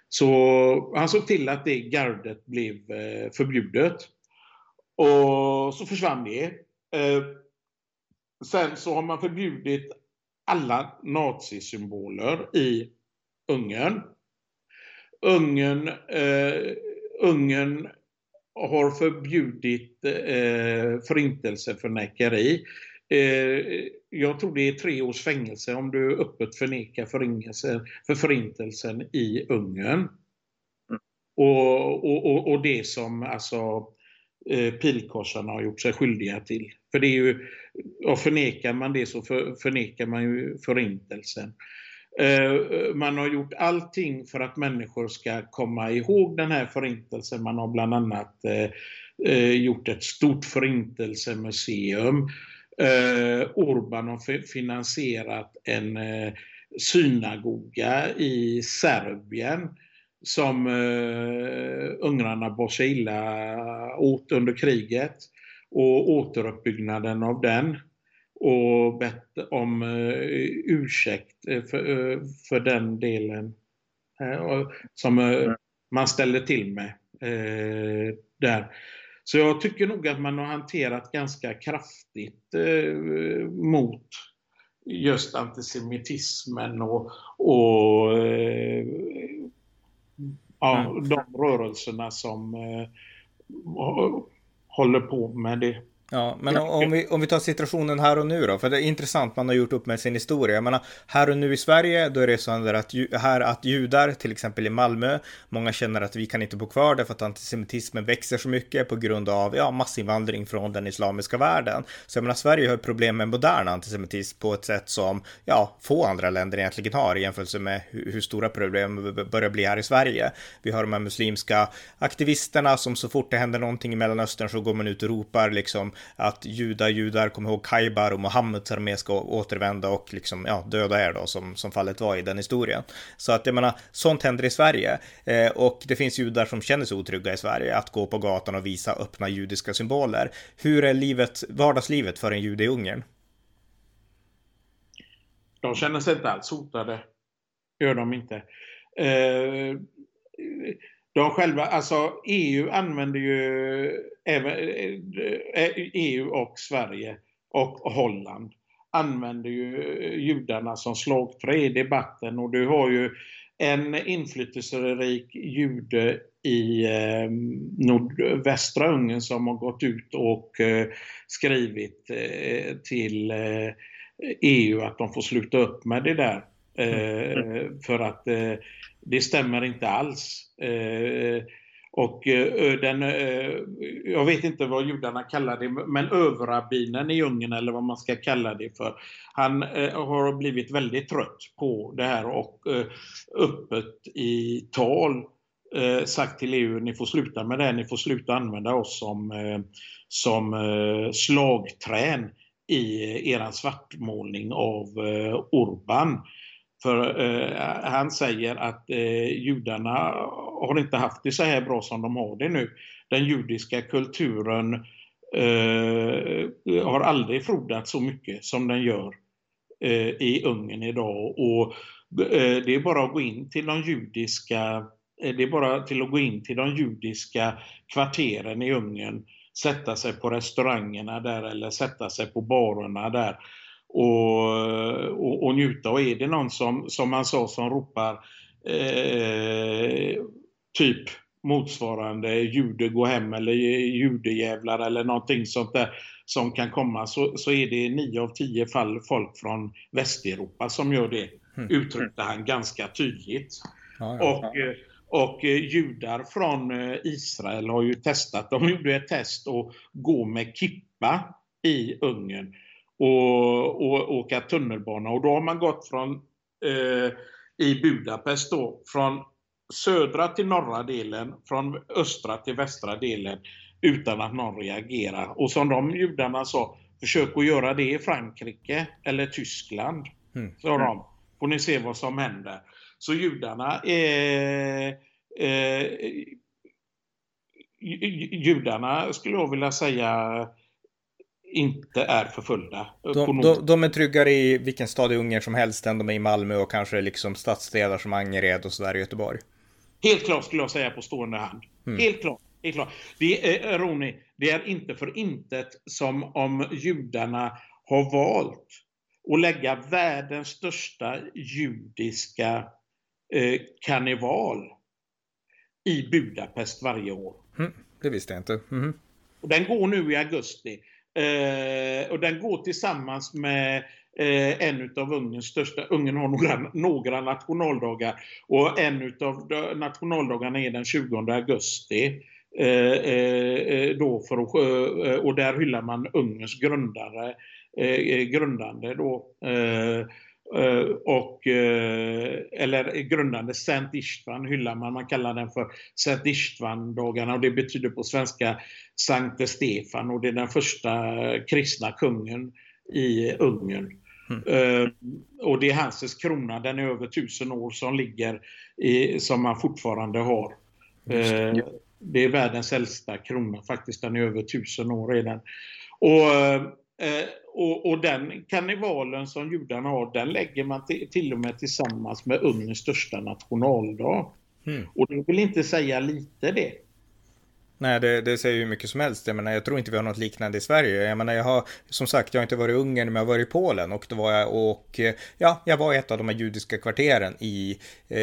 Så han såg till att det gardet blev eh, förbjudet. Och så försvann det. Eh, sen så har man förbjudit alla nazisymboler i Ungern. Ungern, eh, Ungern har förbjudit eh, förintelseförnekeri. Eh, jag tror det är tre års fängelse om du öppet förnekar för förintelsen i Ungern. Mm. Och, och, och, det som alltså eh, pilkorsarna har gjort sig skyldiga till. För det är ju, och förnekar man det så för, förnekar man ju förintelsen. Eh, man har gjort allting för att människor ska komma ihåg den här förintelsen. Man har bland annat eh, eh, gjort ett stort förintelsemuseum Eh, Orban har finansierat en eh, synagoga i Serbien som eh, ungrarna bar sig illa åt under kriget och återuppbyggnaden av den. och bett om ursäkt för, för den delen som man ställde till med där. Så jag tycker nog att man har hanterat ganska kraftigt mot just antisemitismen och, och eh, ja, mm. de rörelserna som eh, håller på med det. Ja, men om vi, om vi tar situationen här och nu då, för det är intressant, man har gjort upp med sin historia. Jag menar, här och nu i Sverige, då är det så att, här att judar, till exempel i Malmö, många känner att vi kan inte bo kvar därför att antisemitismen växer så mycket på grund av ja, massinvandring från den islamiska världen. Så jag menar, Sverige har problem med modern antisemitism på ett sätt som ja, få andra länder egentligen har i jämförelse med hur, stora problem börjar bli här i Sverige. Vi har de här muslimska aktivisterna som så fort det händer någonting i Mellanöstern så går man ut och ropar liksom att judar, judar, kom ihåg Kaibar och Mohammeds armé ska återvända och liksom, ja, döda er då, som, som fallet var i den historien. Så att jag menar, sånt händer i Sverige. Eh, och det finns judar som känner sig otrygga i Sverige att gå på gatan och visa öppna judiska symboler. Hur är livet, vardagslivet för en jude i Ungern? De känner sig inte alls hotade. Gör de inte. Eh, de själva, alltså EU använder ju även EU och Sverige och Holland använder ju judarna som slagträ i debatten och du har ju en inflytelserik jude i eh, nordvästra Ungern som har gått ut och eh, skrivit eh, till eh, EU att de får sluta upp med det där. Mm. För att eh, det stämmer inte alls. Eh, och eh, den, eh, jag vet inte vad judarna kallar det, men överrabbinen i Ungern eller vad man ska kalla det för. Han eh, har blivit väldigt trött på det här och eh, öppet i tal sagt till EU, ni får sluta med det, ni får sluta använda oss som, som slagträn i er svartmålning av Orban. För eh, han säger att eh, judarna har inte haft det så här bra som de har det nu. Den judiska kulturen eh, har aldrig frodat så mycket som den gör eh, i Ungern idag. Och eh, det är bara att gå in till de judiska eh, det är bara till att gå in till de judiska kvarteren i Ungern, sätta sig på restaurangerna där eller sätta sig på barerna där och, och, och njuta. Och är det någon som, som man sa, som ropar eh, typ motsvarande jude gå hem eller judejävlar eller någonting sånt där som kan komma så, så är det nio av tio fall folk från Västeuropa som gör det. Mm. Uttryckte han ganska tydligt. Ja, ja, och, ja. och eh, judar från eh, Israel har ju testat, de gjorde ett test att gå med kippa i Ungern och, och åka tunnelbana. Och då har man gått från eh, i Budapest då, från södra till norra delen, från östra till västra delen utan att någon reagerar. Och som de judarna sa, försök att göra det i Frankrike eller Tyskland. Mm. Sa de. Får ni se vad som händer. Så judarna är eh, judarna skulle jag vilja säga inte är förföljda. De, de, de, är tryggare i vilken stad i Ungern som helst än de är i Malmö och kanske liksom stadsdelar som Angered och sådär i Göteborg. Helt klart skulle jag säga på stående hand. Mm. Helt klart. Helt klart. Det är, Roni, det är inte för intet som om judarna har valt att lägga världens största judiska eh, karneval i Budapest varje år. Mm, det visste jag inte. Mm. Och den går nu i augusti. Eh, och den går tillsammans med eh, en av Ungerns största, Ungern har några, några nationaldagar och en av nationaldagarna är den 20 augusti. Eh, eh, eh, då för eh, och där hyllar man Ungerns grundare, eh, eh, grundande då. och, eller grundande Sankt Istvan hyllar man, man kallar den för Sankt Istvan-dagarna och det betyder på svenska Sankte Stefan och det är den första kristna kungen i Ungern. Mm. Uh, och det är Hanses krona, den är över tusen år som ligger i, som man fortfarande har. Uh, det är världens äldsta krona faktiskt, den är över tusen år redan. Och Eh, och, och, den karnevalen som judarna har, den lägger man till, till och med tillsammans med Ungerns största nationaldag. Mm. Och det vill inte säga lite det. Nej, det, det säger ju mycket som helst. Jag menar, jag tror inte vi har något liknande i Sverige. Jag menar, jag har, som sagt, jag har inte varit i Ungern, men jag har varit i Polen och då var jag och, eh, ja, jag var i ett av de här judiska kvarteren i, eh,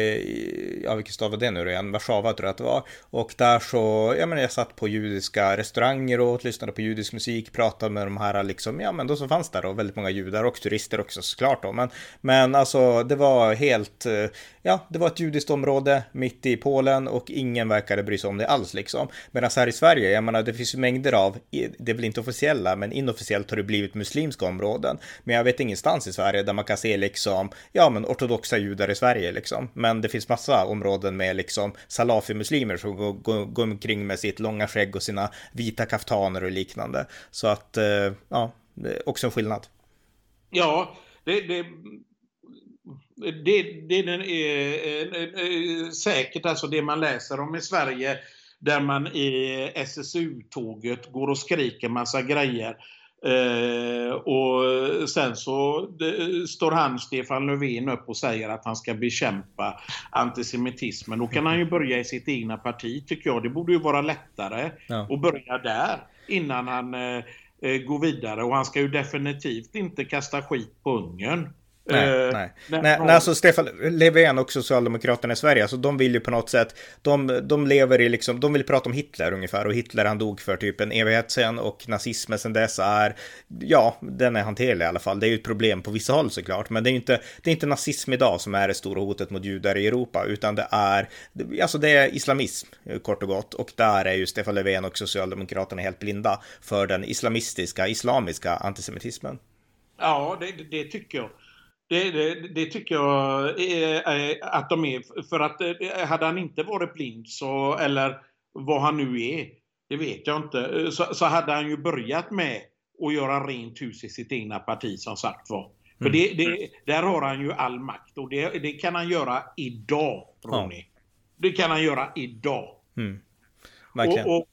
ja, vilken stad var det nu igen? Warszawa tror jag att det var. Och där så, ja, men jag satt på judiska restauranger och lyssnade på judisk musik, pratade med de här liksom, ja, men då så fanns där och väldigt många judar och turister också såklart då. Men, men alltså, det var helt, eh, ja, det var ett judiskt område mitt i Polen och ingen verkade bry sig om det alls liksom. Medan här i Sverige, jag menar det finns ju mängder av, det är väl inte officiella, men inofficiellt har det blivit muslimska områden. Men jag vet ingenstans i Sverige där man kan se liksom, ja men ortodoxa judar i Sverige liksom. Men det finns massa områden med liksom salafi-muslimer som går, går, går omkring med sitt långa skägg och sina vita kaftaner och liknande. Så att, eh, ja, det är också en skillnad. Ja, det, det det, det är, är, säkert alltså det man läser om i Sverige där man i SSU-tåget går och skriker massa grejer. Eh, och sen så det, står han, Stefan Löfven, upp och säger att han ska bekämpa antisemitismen. Då kan han ju börja i sitt egna parti, tycker jag. Det borde ju vara lättare ja. att börja där innan han eh, eh går vidare. Och han ska ju definitivt inte kasta skit på Ungern. Nej, uh, nej. nej, nej alltså Stefan Löfven och Socialdemokraterna i Sverige, alltså de vill ju på något sätt, de, de lever i liksom, de vill prata om Hitler ungefär och Hitler han dog för typ en evighet sen och nazismen sen dess är, ja, den är hanterlig i alla fall. Det är ju ett problem på vissa håll såklart, men det är ju inte, det är inte nazism idag som är det stora hotet mot judar i Europa, utan det är, alltså det är islamism kort och gott och där är ju Stefan Löfven och Socialdemokraterna helt blinda för den islamistiska, islamiska antisemitismen. Ja, det, det tycker jag. Det, det, det, tycker jag att de är. För att eh, hade han inte varit blind, så, eller vad han nu är, det vet jag inte, så, så hade han ju börjat med att göra rent hus i sitt egna parti som sagt var. För mm. det, det, där har han ju all makt och det, det kan han göra idag, Ronny. Ja. Det kan han göra idag. Mm. Och, och,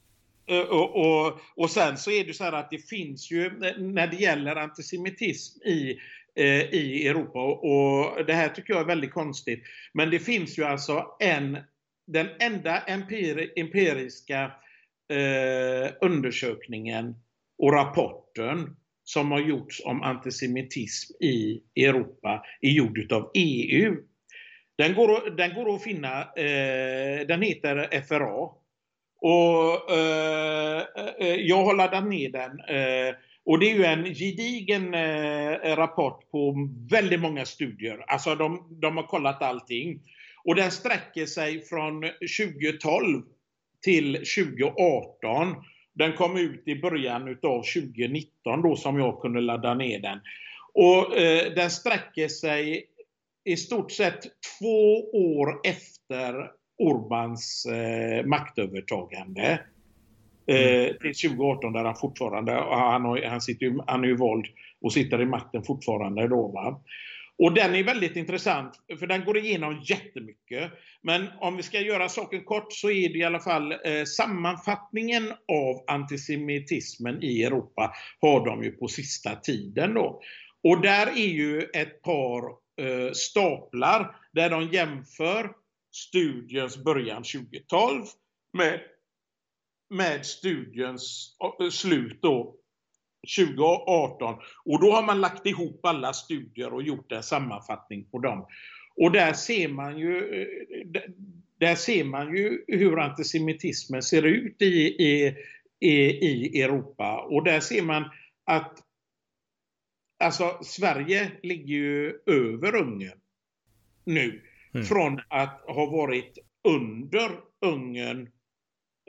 och, och, och, sen så är det så här att det finns ju, när det gäller antisemitism i Eh, Eh, i Europa. Och det här tycker jag är väldigt konstigt. Men det finns ju alltså en, den enda empiriska eh, undersökningen och rapporten som har gjorts om antisemitism i Europa är gjord av EU. Den går, den går att finna, eh, den heter FRA. Och eh, eh, Jag har laddat ner den eh, och det är ju en gedigen eh, rapport på väldigt många studier. Alltså de, de har kollat allting. Och den sträcker sig från 2012 till 2018. Den kom ut i början utav 2019 då som jag kunde ladda ner den. Och eh, den sträcker sig i stort sett två år efter Orbans eh, maktövertagande. Mm. Eh, till 2018 där han fortfarande, han, har, han, sitter ju, han är ju vald och sitter i makten fortfarande då. Va? Och den är väldigt intressant, för den går igenom jättemycket. Men om vi ska göra saken kort så är det i alla fall eh, sammanfattningen av antisemitismen i Europa har de ju på sista tiden då. Och där är ju ett par eh, staplar där de jämför studiens början 2012 med med studiens eh, slut då 2018. Och då har man lagt ihop alla studier och gjort en sammanfattning på dem. Och där ser man ju, eh, där ser man ju hur antisemitismen ser ut i, i, i, Europa. Och där ser man att alltså, Sverige ligger ju över Ungern nu. Mm. Från att ha varit under Ungern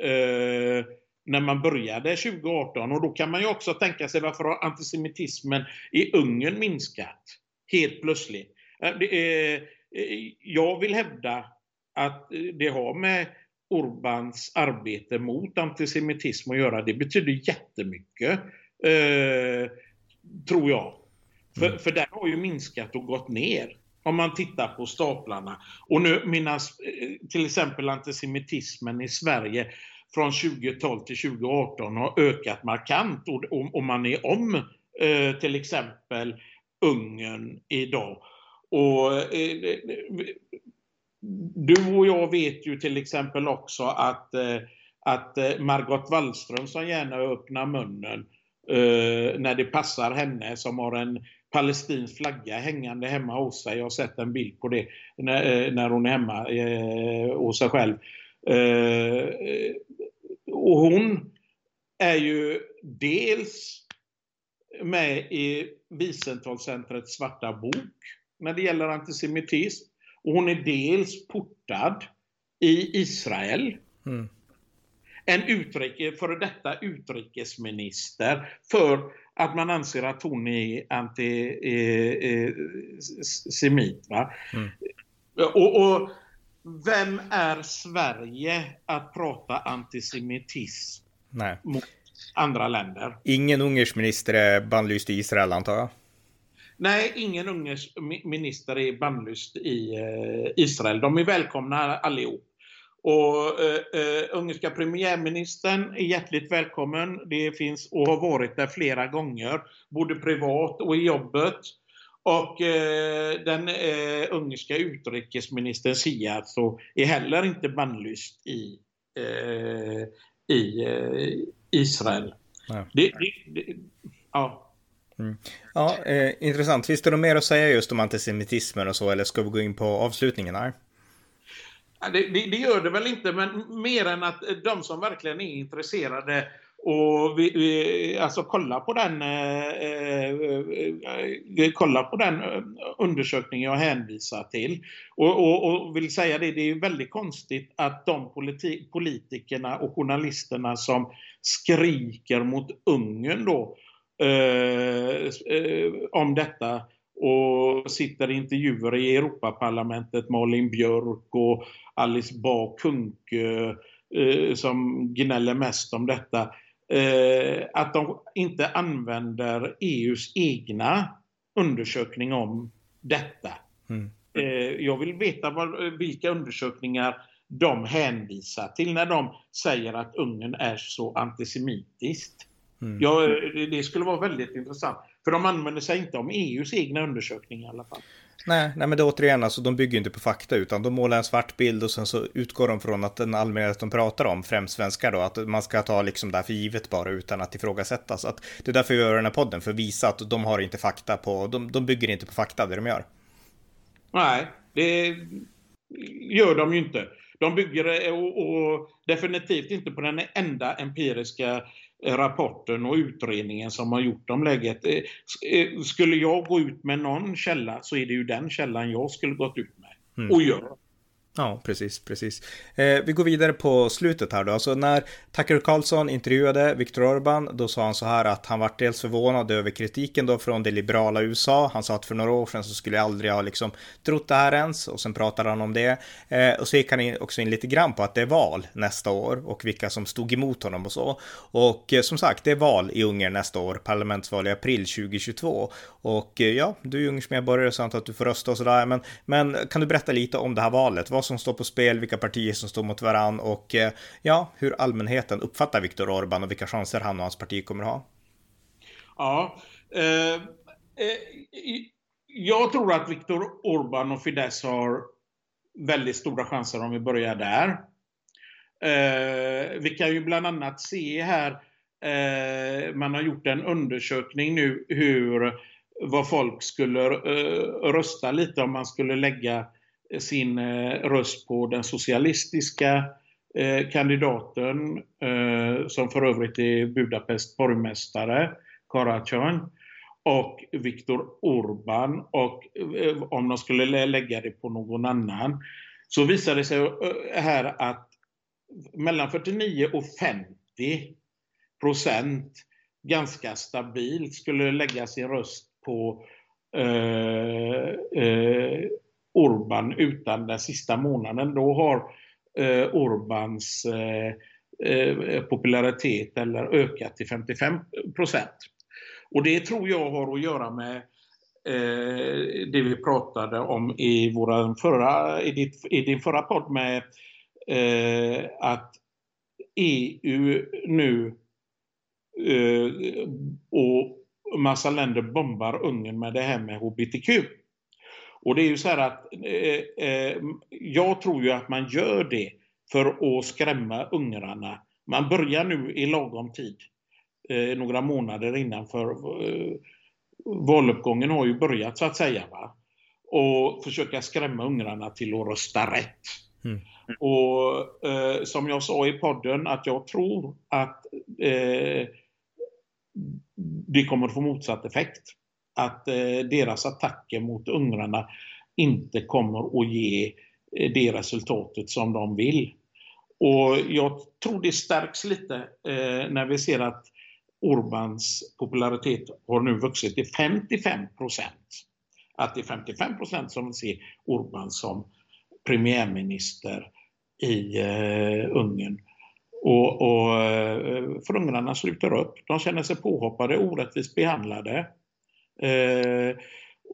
eh, när man började 2018. Och då kan man ju också tänka sig varför har antisemitismen i Ungern minskat helt plötsligt? Eh, eh, jag vill hävda att det har med Orbans arbete mot antisemitism att göra. Det betyder jättemycket, eh, tror jag. För, mm. för den har ju minskat och gått ner om man tittar på staplarna. Och nu minnas eh, till exempel antisemitismen i Sverige från 2012 till 2018 har ökat markant och, och, och man är om eh, till exempel Ungern idag. Och eh, du och jag vet ju till exempel också att, eh, att eh, Margot Wallström som gärna öppnar munnen eh, när det passar henne som har en palestinsk flagga hängande hemma hos sig. Jag har sett en bild på det när, när hon är hemma eh, hos sig själv. Eh, och hon är ju dels med i Wiesenthal-centrets svarta bok när det gäller antisemitism. Och hon är dels portad i Israel. Mm. En utrike, före detta utrikesminister för att man anser att hon är antisemit. Eh, eh, mm. och, och, vem är Sverige att prata antisemitism Nej. mot andra länder? Ingen ungersk minister är bannlyst i Israel antar jag? Nej, ingen ungersk minister är bannlyst i eh, Israel. De är välkomna allihop. Och eh, eh, ungerska premiärministern är hjärtligt välkommen. Det finns och har varit där flera gånger, både privat och i jobbet. Och eh, den eh, ungerska utrikesministern Siato är heller inte bannlyst i, eh, i eh, Israel. Det, det, det, ja. Mm. Ja, eh, intressant. Finns det något mer att säga just om antisemitismen och så, eller ska vi gå in på avslutningen här? Det, det, det, gör det väl inte, men mer än att eh, de som verkligen är intresserade och vi, vi, alltså kolla på den eh, eh, eh kolla på den eh, undersökning jag hänvisar till. Och, och, och, vill säga det, det är väldigt konstigt att de politi politikerna och journalisterna som skriker mot Ungern då eh, eh, om detta och sitter i intervjuer i Europaparlamentet, Malin Björk och Alice Bah Kuhnke eh, som gnäller mest om detta. Eh, att de inte använder EUs egna undersökning om detta. Mm. Eh, jag vill veta vad, vilka undersökningar de hänvisar till när de säger att Ungern är så antisemitiskt. Mm. Ja, det skulle vara väldigt intressant. För de använder sig inte om EUs egna undersökningar i alla fall. Nej, nej men det är återigen, alltså, de bygger inte på fakta utan de målar en svart bild och sen så utgår de från att den allmänhet de pratar om, främst svenskar då, att man ska ta liksom det här för givet bara utan att ifrågasätta. Så att det är därför vi gör den här podden, för att visa att de har inte fakta på, de, de bygger inte på fakta det de gör. Nej, det gör de ju inte. De bygger och, och definitivt inte på den enda empiriska rapporten och utredningen som har gjort om läget. Eh, eh, skulle jag gå ut med någon källa så är det ju den källan jag skulle gått ut med. Mm. Och gör. Ja, precis, precis. Eh, vi går vidare på slutet här då. Alltså när Tucker Carlson intervjuade Viktor Orbán, då sa han så här att han var dels förvånad över kritiken då från det liberala USA. Han sa att för några år sedan så skulle jag aldrig ha liksom trott det här ens och sen pratade han om det. Eh, och så gick han in, också in lite grann på att det är val nästa år och vilka som stod emot honom och så. Och eh, som sagt, det är val i Ungern nästa år, parlamentsval i april 2022. Och eh, ja, du är ungersk medborgare så att du får rösta och sådär. Men, men kan du berätta lite om det här valet? Vad som står på spel, vilka partier som står mot varann och eh, ja, hur allmänheten uppfattar Viktor Orbán och vilka chanser han och hans parti kommer ha. Ja, eh, eh, jag tror att Viktor Orbán och Fidesz har väldigt stora chanser om vi börjar där. Eh, vi kan ju bland annat se här, eh, man har gjort en undersökning nu hur vad folk skulle eh, rösta lite om man skulle lägga sin eh, röst på den socialistiska eh, kandidaten eh, som för övrigt är Budapest borgmästare, Karacan och Viktor Orban. Och om de skulle lägga det på någon annan så visar det sig här att mellan 49 och 50 procent ganska stabilt skulle lägga sin röst på eh, eh, Orban utan den sista månaden. Då har eh, Orbans eh, eh popularitet eller ökat till 55 procent. Och det tror jag har att göra med eh, det vi pratade om i, våra förra, i, ditt, i din förra podd med eh, att EU nu eh, och massa länder bombar Ungern med det här med HBTQ. Och det är ju så här att eh, eh, jag tror ju att man gör det för att skrämma ungrarna. Man börjar nu i lagom tid, eh, några månader innan för eh, valuppgången har ju börjat så att säga. Va? Och försöka skrämma ungrarna till att rösta rätt. Mm. Och eh, som jag sa i podden att jag tror att eh, det kommer få motsatt effekt. Att eh, deras attacker mot ungrarna inte kommer att ge eh, det resultatet som de vill. Och jag tror det stärks lite eh, när vi ser att Orbans popularitet har nu vuxit till 55 Att det är 55% som vill se Orban som premiärminister i eh, Ungern. Och, och för ungrarna slutar upp. De känner sig påhoppade, orättvist behandlade. Uh,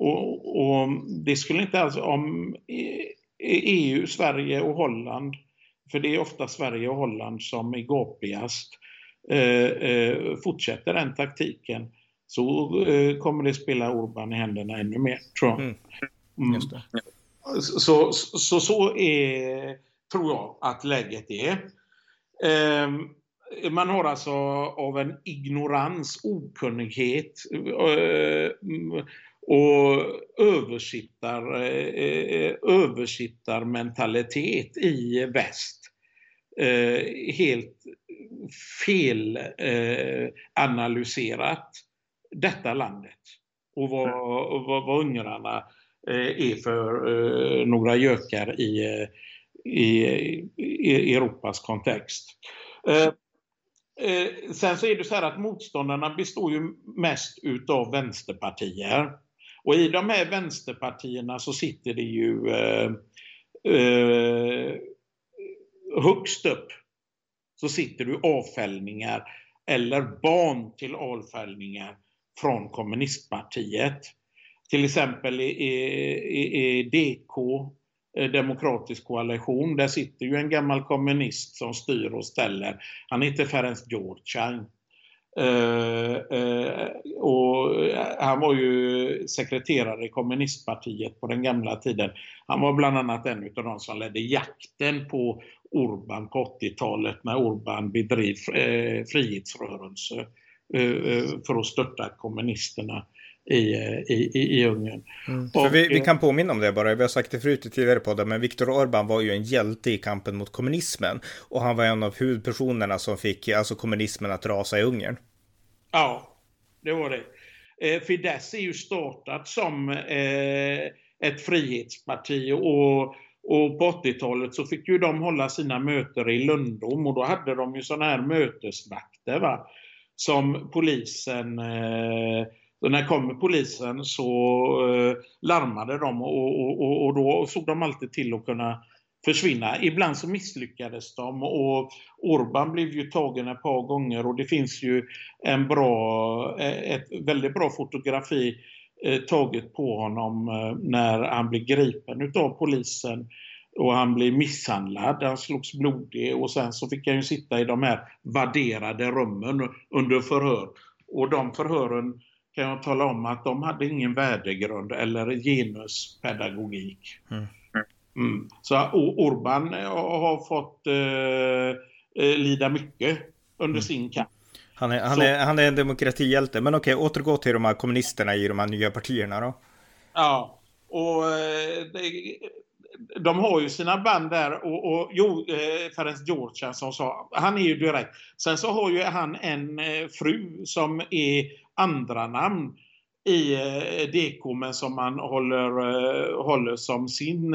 och, och, det skulle inte alls, om EU, Sverige och Holland, för det är ofta Sverige och Holland som är gapigast, fortsätter den taktiken så kommer det spela Orban i händerna ännu mer, tror jag. Mm. Mm. Så, så, så är, tror jag att läget är. Ehm, man har alltså av en ignorans, okunnighet eh, och översittar, eh, eh, översittarmentalitet i väst helt fel analyserat detta landet och vad, vad, vad ungrarna är för några gökar i, i, i Europas kontext. Eh, sen så är det så här att motståndarna består ju mest utav vänsterpartier. Och i de här vänsterpartierna så sitter det ju eh, eh, högst upp så sitter du avfällningar eller barn till avfällningar från kommunistpartiet. Till exempel i, i, i DK, Eh, demokratisk koalition, där sitter ju en gammal kommunist som styr och ställer. Han heter Ferenc Gyurcsány. Uh, eh, uh, eh, och han var ju sekreterare i kommunistpartiet på den gamla tiden. Han var bland annat en av de som ledde jakten på Orban på 80-talet när Orban bedrev uh, frihetsrörelse för att störta kommunisterna i, i, i Ungern. Mm. Och, vi, vi, kan påminna om det bara, vi har sagt det förut i tidigare poddar, men Viktor Orbán var ju en hjälte i kampen mot kommunismen. Och han var en av huvudpersonerna som fick alltså kommunismen att rasa i Ungern. Ja, det var det. Eh, Fidesz är ju startat som eh, ett frihetsparti och, och på 80-talet så fick ju de hålla sina möten i Lundom och då hade de ju sådana här mötesvakter va, som polisen eh, så när kommer polisen så eh, larmade de och, och, och, då såg de alltid till att kunna försvinna. Ibland så misslyckades de och Orban blev ju tagen ett par gånger och det finns ju en bra, eh, ett väldigt bra fotografi eh, taget på honom eh, när han blev gripen utav polisen och han blev misshandlad, han slogs blodig och sen så fick han ju sitta i de här vadderade rummen under förhör. Och de förhören kan jag tala om att de hade ingen värdegrund eller genuspedagogik. Mm. Mm. Så Orban har fått eh, eh, lida mycket under mm. sin kamp. Han är, han, är, han är en demokratihjälte. Men okej, återgå till de här kommunisterna i de här nya partierna då. Ja, och eh, de har ju sina band där och, och jo, eh, Ferenc Georgian som sa, han är ju direkt. Sen så har ju han en eh, fru som är andra namn i eh, DK men som man håller, eh, håller som sin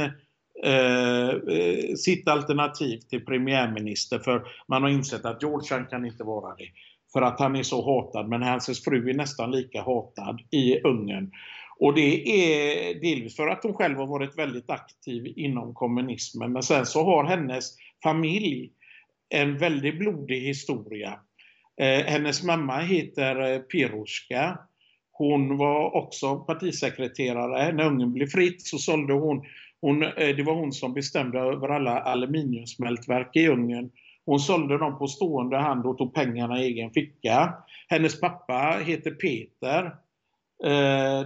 eh, eh, sitt alternativ till premiärminister för man har insett att Georgian kan inte vara det. För att han är så hatad men hans fru är nästan lika hatad i Ungern. Och det är delvis för att hon själv har varit väldigt aktiv inom kommunismen. Men sen så har hennes familj en väldigt blodig historia. Eh, hennes mamma heter eh, Piroska. Hon var också partisekreterare. När Ungern blev fritt så sålde hon, hon eh, det var hon som bestämde över alla aluminiumsmältverk i Ungern. Hon sålde dem på stående hand och tog pengarna i egen ficka. Hennes pappa heter Peter.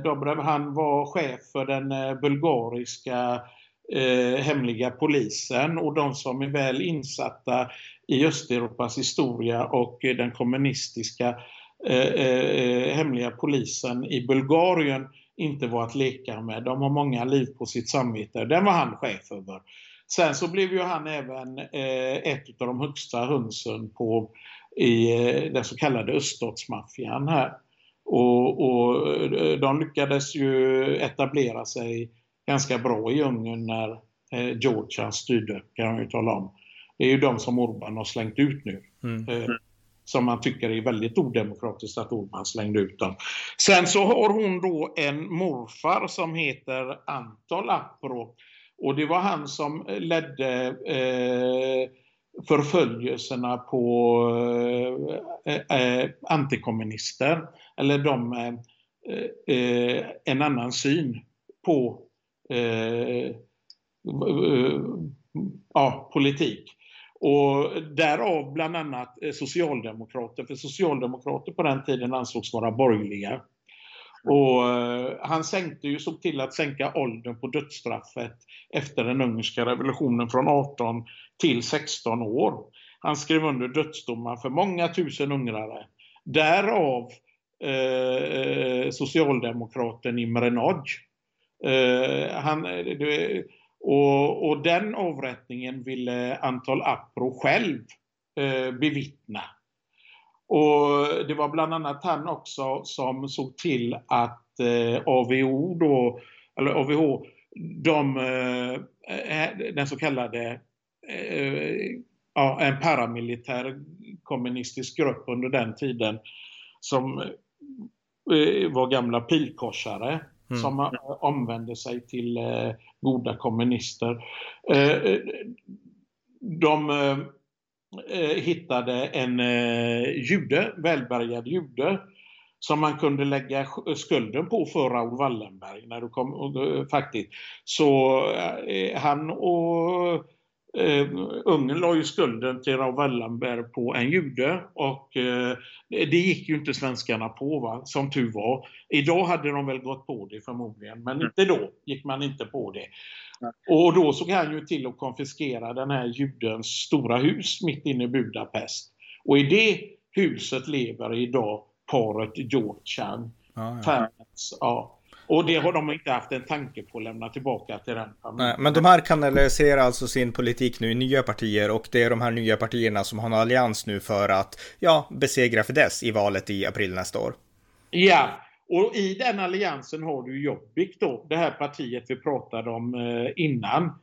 Dobrev, han var chef för den bulgariska hemliga polisen och de som är väl insatta i Östeuropas historia och den kommunistiska eh, eh, eh, hemliga polisen i Bulgarien inte var att leka med. De har många liv på sitt samvete. Den var han chef över. Sen så blev ju han även eh, ett av de högsta hönsen på, i eh, den så kallade öststatsmaffian här. Och, och, de lyckades ju etablera sig ganska bra i Ungern när eh, Georgia styrde, kan jag ju tala om. Det är ju de som Orban har slängt ut nu. Mm. Eh, som man tycker är väldigt odemokratiskt att Orban slängde ut dem. Sen så har hon då en morfar som heter Antol Apro och det var han som ledde eh, förföljelserna på eh, eh, antikommunister. Eller de eh, eh, en annan syn på eh, ja, politik. Och därav bland annat eh, socialdemokrater, för socialdemokrater på den tiden ansågs vara borgerliga. Och eh, han sänkte ju, såg till att sänka åldern på dödsstraffet efter den ungerska revolutionen från 18 till 16 år. Han skrev under dödsdomar för många tusen ungrare. Därav eh, eh socialdemokraten Imre Nagy. Eh, han, och, och, den avrättningen ville Antal Apro själv eh, bevittna. Och det var bland annat han också som såg till att eh, AVO då, eller AVH, de, eh, eh, den så kallade eh, ja, en paramilitär kommunistisk grupp under den tiden som eh, var gamla pilkorsare mm. som omvände sig till eh, goda kommunister. Eh, eh, de eh, hittade en eh, jude, välbärgad jude som man kunde lägga skulden på för Raoul Wallenberg när det kom, faktiskt. Så eh, han och eh, Ungern la ju skulden till Raoul Wallenberg på en jude och eh, det gick ju inte svenskarna på va, som tur var. Idag hade de väl gått på det förmodligen, men mm. inte då gick man inte på det. Och då såg han ju till att konfiskera den här judens stora hus mitt inne i Budapest. Och i det huset lever idag paret Georgian. Ah, ja. ja. Och det har de inte haft en tanke på att lämna tillbaka till den familjen. Men de här kanaliserar alltså sin politik nu i nya partier och det är de här nya partierna som har en allians nu för att ja, besegra Fidesz i valet i april nästa år. Ja, och i den alliansen har du Jobbik då, det här partiet vi pratade om eh, innan.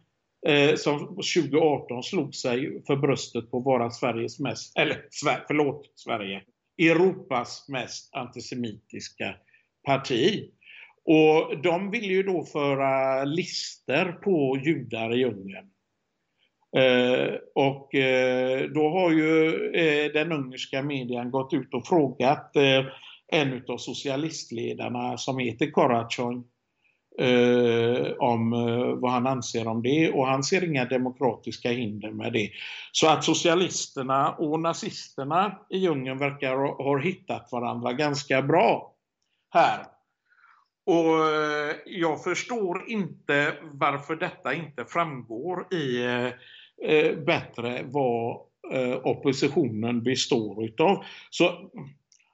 Eh, som 2018 slog sig för bröstet på att vara Sveriges mest, eller förlåt Sverige, Europas mest antisemitiska parti. Och de ville ju då föra lister på judar i Ungern. Eh, och eh, då har ju eh, den ungerska medien gått ut och frågat eh, en av socialistledarna som heter Korachoin eh, om eh, vad han anser om det och han ser inga demokratiska hinder med det. Så att socialisterna och nazisterna i Ungern verkar ha, ha hittat varandra ganska bra här. Och eh, jag förstår inte varför detta inte framgår i eh, eh bättre vad eh, oppositionen består utav. Så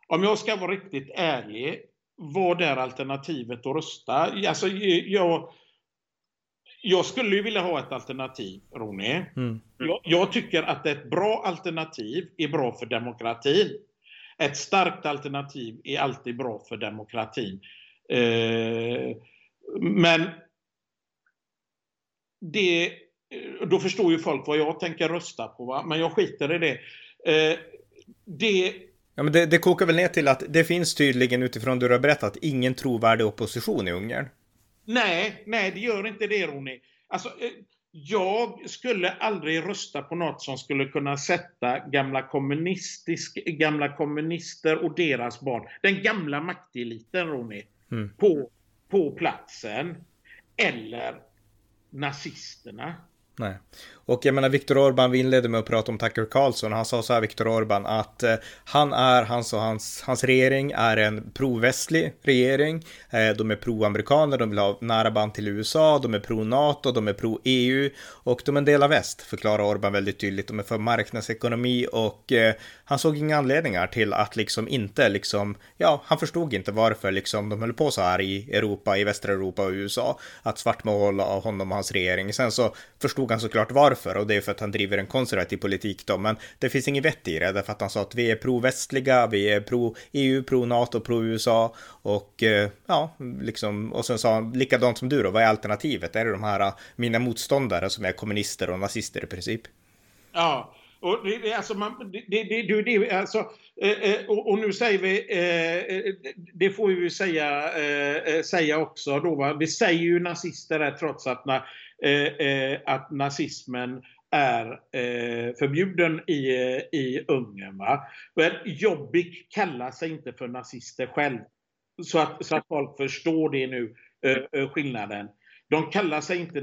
om jag ska vara riktigt ärlig, vad är alternativet att rösta? Alltså, jag, jag skulle ju vilja ha ett alternativ, Ronny. Mm. Jag, jag, tycker att ett bra alternativ är bra för demokratin. Ett starkt alternativ är alltid bra för demokratin. Eh, men det, då förstår ju folk vad jag tänker rösta på, va? men jag skiter i det. Eh, det Ja, men det, det kokar väl ner till att det finns tydligen utifrån du har berättat ingen trovärdig opposition i Ungern. Nej, nej, det gör inte det Ronny. Alltså, eh, jag skulle aldrig rösta på något som skulle kunna sätta gamla, kommunistisk, gamla kommunister och deras barn, den gamla makteliten Ronny, mm. på, på platsen. Eller nazisterna. Nej. Och jag menar, Viktor Orban, vi inledde med att prata om Tucker Carlson. Han sa så här, Viktor Orban, att eh, han är, hans och hans, hans regering är en provästlig regering. Eh, de är pro-amerikaner, de vill ha nära band till USA, de är pro-NATO, de är pro-EU och de är en del av väst, förklarar Orban väldigt tydligt. De är för marknadsekonomi och eh, han såg inga anledningar till att liksom inte liksom, ja, han förstod inte varför liksom de höll på så här i Europa, i västra Europa och USA, att svartmåla honom och hans regering. Sen så förstod han såklart varför och det är för att han driver en konservativ politik då, men det finns inget vett i det därför att han sa att vi är pro-västliga, vi är pro-EU, pro-NATO, pro-USA och eh, ja, liksom och sen sa han likadant som du då, vad är alternativet? Är det de här eh, mina motståndare som är kommunister och nazister i princip? Ja, och det, alltså man, det, det, det, det alltså, eh, eh, och, och, nu säger vi, eh, det får vi ju säga, eh, säga också då, va? vi säger ju nazister här trots att, när, Eh, eh, att nazismen är eh, förbjuden i, i Ungern. Va? Men Jobbik kallar sig inte för nazister själv. Så att, så att folk förstår det nu, skillnaden. De kallar sig inte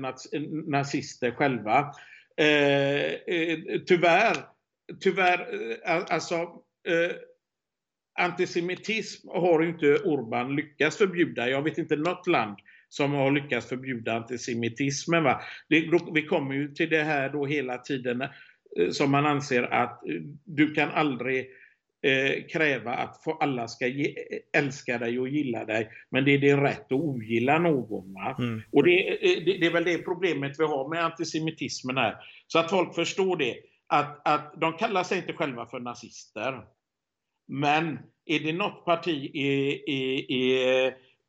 nazister själva. Eh, eh, tyvärr, tyvärr, eh, alltså eh, antisemitism har inte Orban lyckats förbjuda. Jag vet inte något land som har lyckats förbjuda antisemitismen. Va? Det, vi kommer ju till det här då hela tiden eh, som man anser att du kan aldrig eh, kräva att alla ska ge, älska dig och gilla dig. Men det är din rätt att ogilla någon. Mm. Och det, det, det, är väl det problemet vi har med antisemitismen här. Så att folk förstår det. Att, att de kallar sig inte själva för nazister. Men är det något parti i, i, i,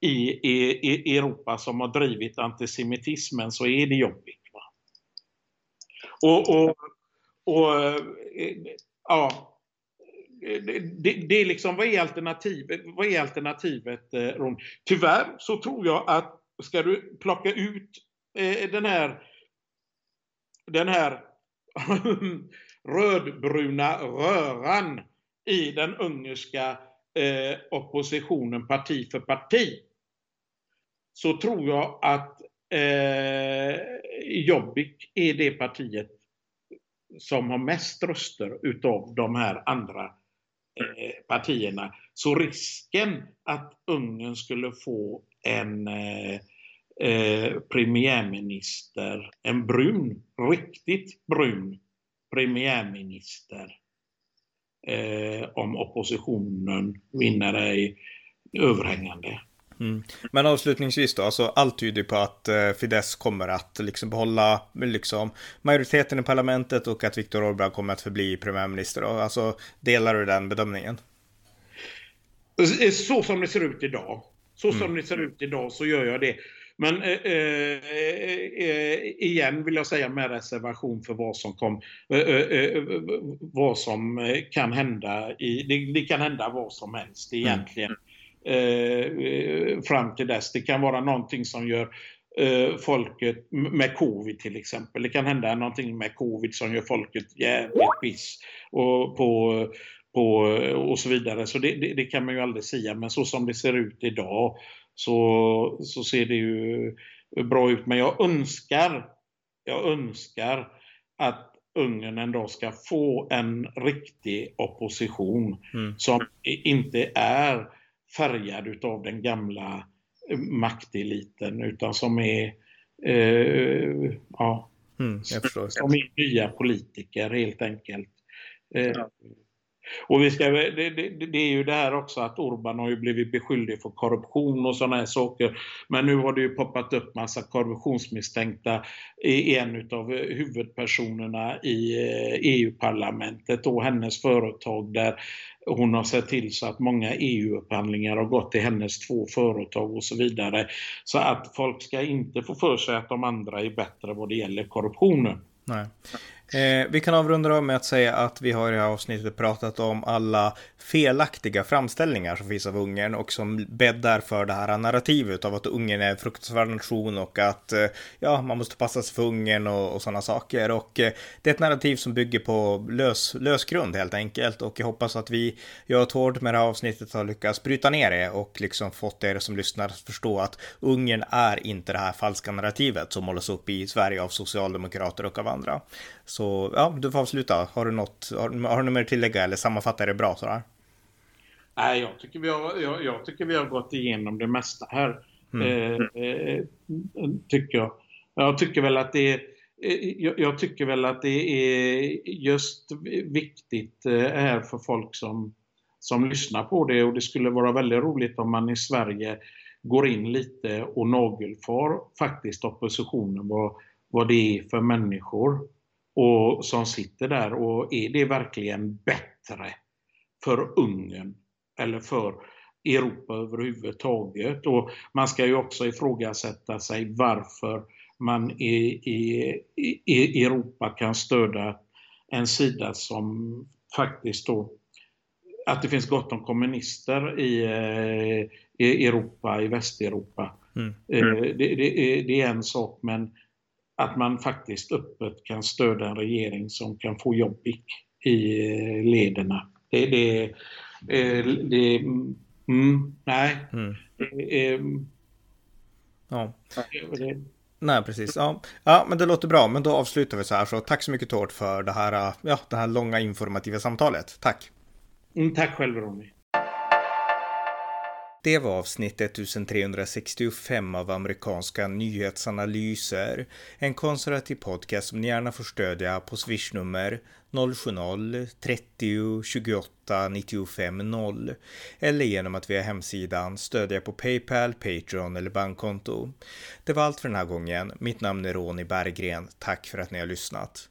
i, i Europa som har drivit antisemitismen så är det Jobbik. Och, och, och eh, ja, det, det, är liksom, vad är alternativet? Vad är alternativet, eh, Ron? Tyvärr så tror jag att ska du plocka ut eh, den här den här rödbruna röran i den ungerska eh, oppositionen parti för parti så tror jag att eh, Jobbik är det partiet som har mest röster utav de här andra Eh, partierna. Så risken att Ungern skulle få en eh, eh, premiärminister, en brun, riktigt brun premiärminister eh, om oppositionen vinner är överhängande. Mm. Men avslutningsvis då, alltså allt tyder på att eh, Fidesz kommer att liksom behålla liksom, majoriteten i parlamentet och att Viktor Orbán kommer att förbli premiärminister. Då. Alltså, delar du den bedömningen? Så som det ser ut idag. Så som mm. det ser ut idag så gör jag det. Men eh, eh, eh igen vill jag säga med reservation för vad som, kom, eh, eh, vad som kan hända. I, det, det, kan hända vad som helst egentligen. Mm eh, fram till dess. Det kan vara någonting som gör eh, folket, med covid till exempel. Det kan hända någonting med covid som gör folket jävligt piss och på, på, och så vidare. Så det, det, det, kan man ju aldrig säga. Men så som det ser ut idag så, så ser det ju bra ut. Men jag önskar, jag önskar att Ungern ändå ska få en riktig opposition mm. som inte är färgad utav den gamla eh, makteliten utan som är eh, ja, mm, som är nya politiker helt enkelt. Eh, ja. Och vi ska, det, det, det, är ju det här också att Orban har ju blivit beskylld för korruption och sådana här saker. Men nu har det ju poppat upp massa korruptionsmisstänkta i en av huvudpersonerna i eh, e EU-parlamentet och hennes företag där hon har sett till så att många EU-upphandlingar har gått till hennes två företag och så vidare. Så att folk ska inte få för sig att de andra är bättre vad det gäller korruptionen. Nej. Eh, vi kan avrunda med att säga att vi har i det här avsnittet pratat om alla felaktiga framställningar som finns av Ungern och som bäddar för det här narrativet av att Ungern är en fruktansvärd nation och att eh, ja, man måste passa sig för Ungern och, och sådana saker. Och eh, det är ett narrativ som bygger på lös, lös grund helt enkelt och jag hoppas att vi, jag och Tord med det här avsnittet har lyckats bryta ner det och liksom fått er som lyssnar att förstå att Ungern är inte det här falska narrativet som målas upp i Sverige av socialdemokrater och av andra. Så ja, du får avsluta. Har du något, har, har du något mer att tillägga eller sammanfattar det bra sådär? Nej, jag tycker, vi har, jag, jag, tycker vi har gått igenom det mesta här. Mm. Eh, eh, tycker jag. Jag tycker väl att det är eh, jag, jag tycker väl att det är just viktigt eh, här för folk som, som lyssnar på det och det skulle vara väldigt roligt om man i Sverige går in lite och nagelfar faktiskt oppositionen, vad, vad det är för människor och som sitter där och är det verkligen bättre för Ungern eller för Europa överhuvudtaget? Och man ska ju också ifrågasätta sig varför man i, i, i Europa kan stödja en sida som faktiskt då att det finns gott om kommunister i, i Europa, i Västeuropa. Mm. Mm. Det, det, det, är en sak men att man faktiskt öppet kan stödja en regering som kan få Jobbik i eh, lederna. Det, det, eh, det, mm, nej. Mm. Det, ja. Det, Nej, precis. Ja. ja, men det låter bra. Men då avslutar vi så här. Så tack så mycket Tord för det här, ja, det här långa informativa samtalet. Tack. Mm, tack själv Ronny. Det var avsnitt 1365 av amerikanska nyhetsanalyser. En konservativ podcast som ni gärna får stödja på swishnummer 070-30 28 95 0 eller genom att via hemsidan stödja på Paypal, Patreon eller bankkonto. Det var allt för den här gången. Mitt namn är Ronny Berggren. Tack för att ni har lyssnat.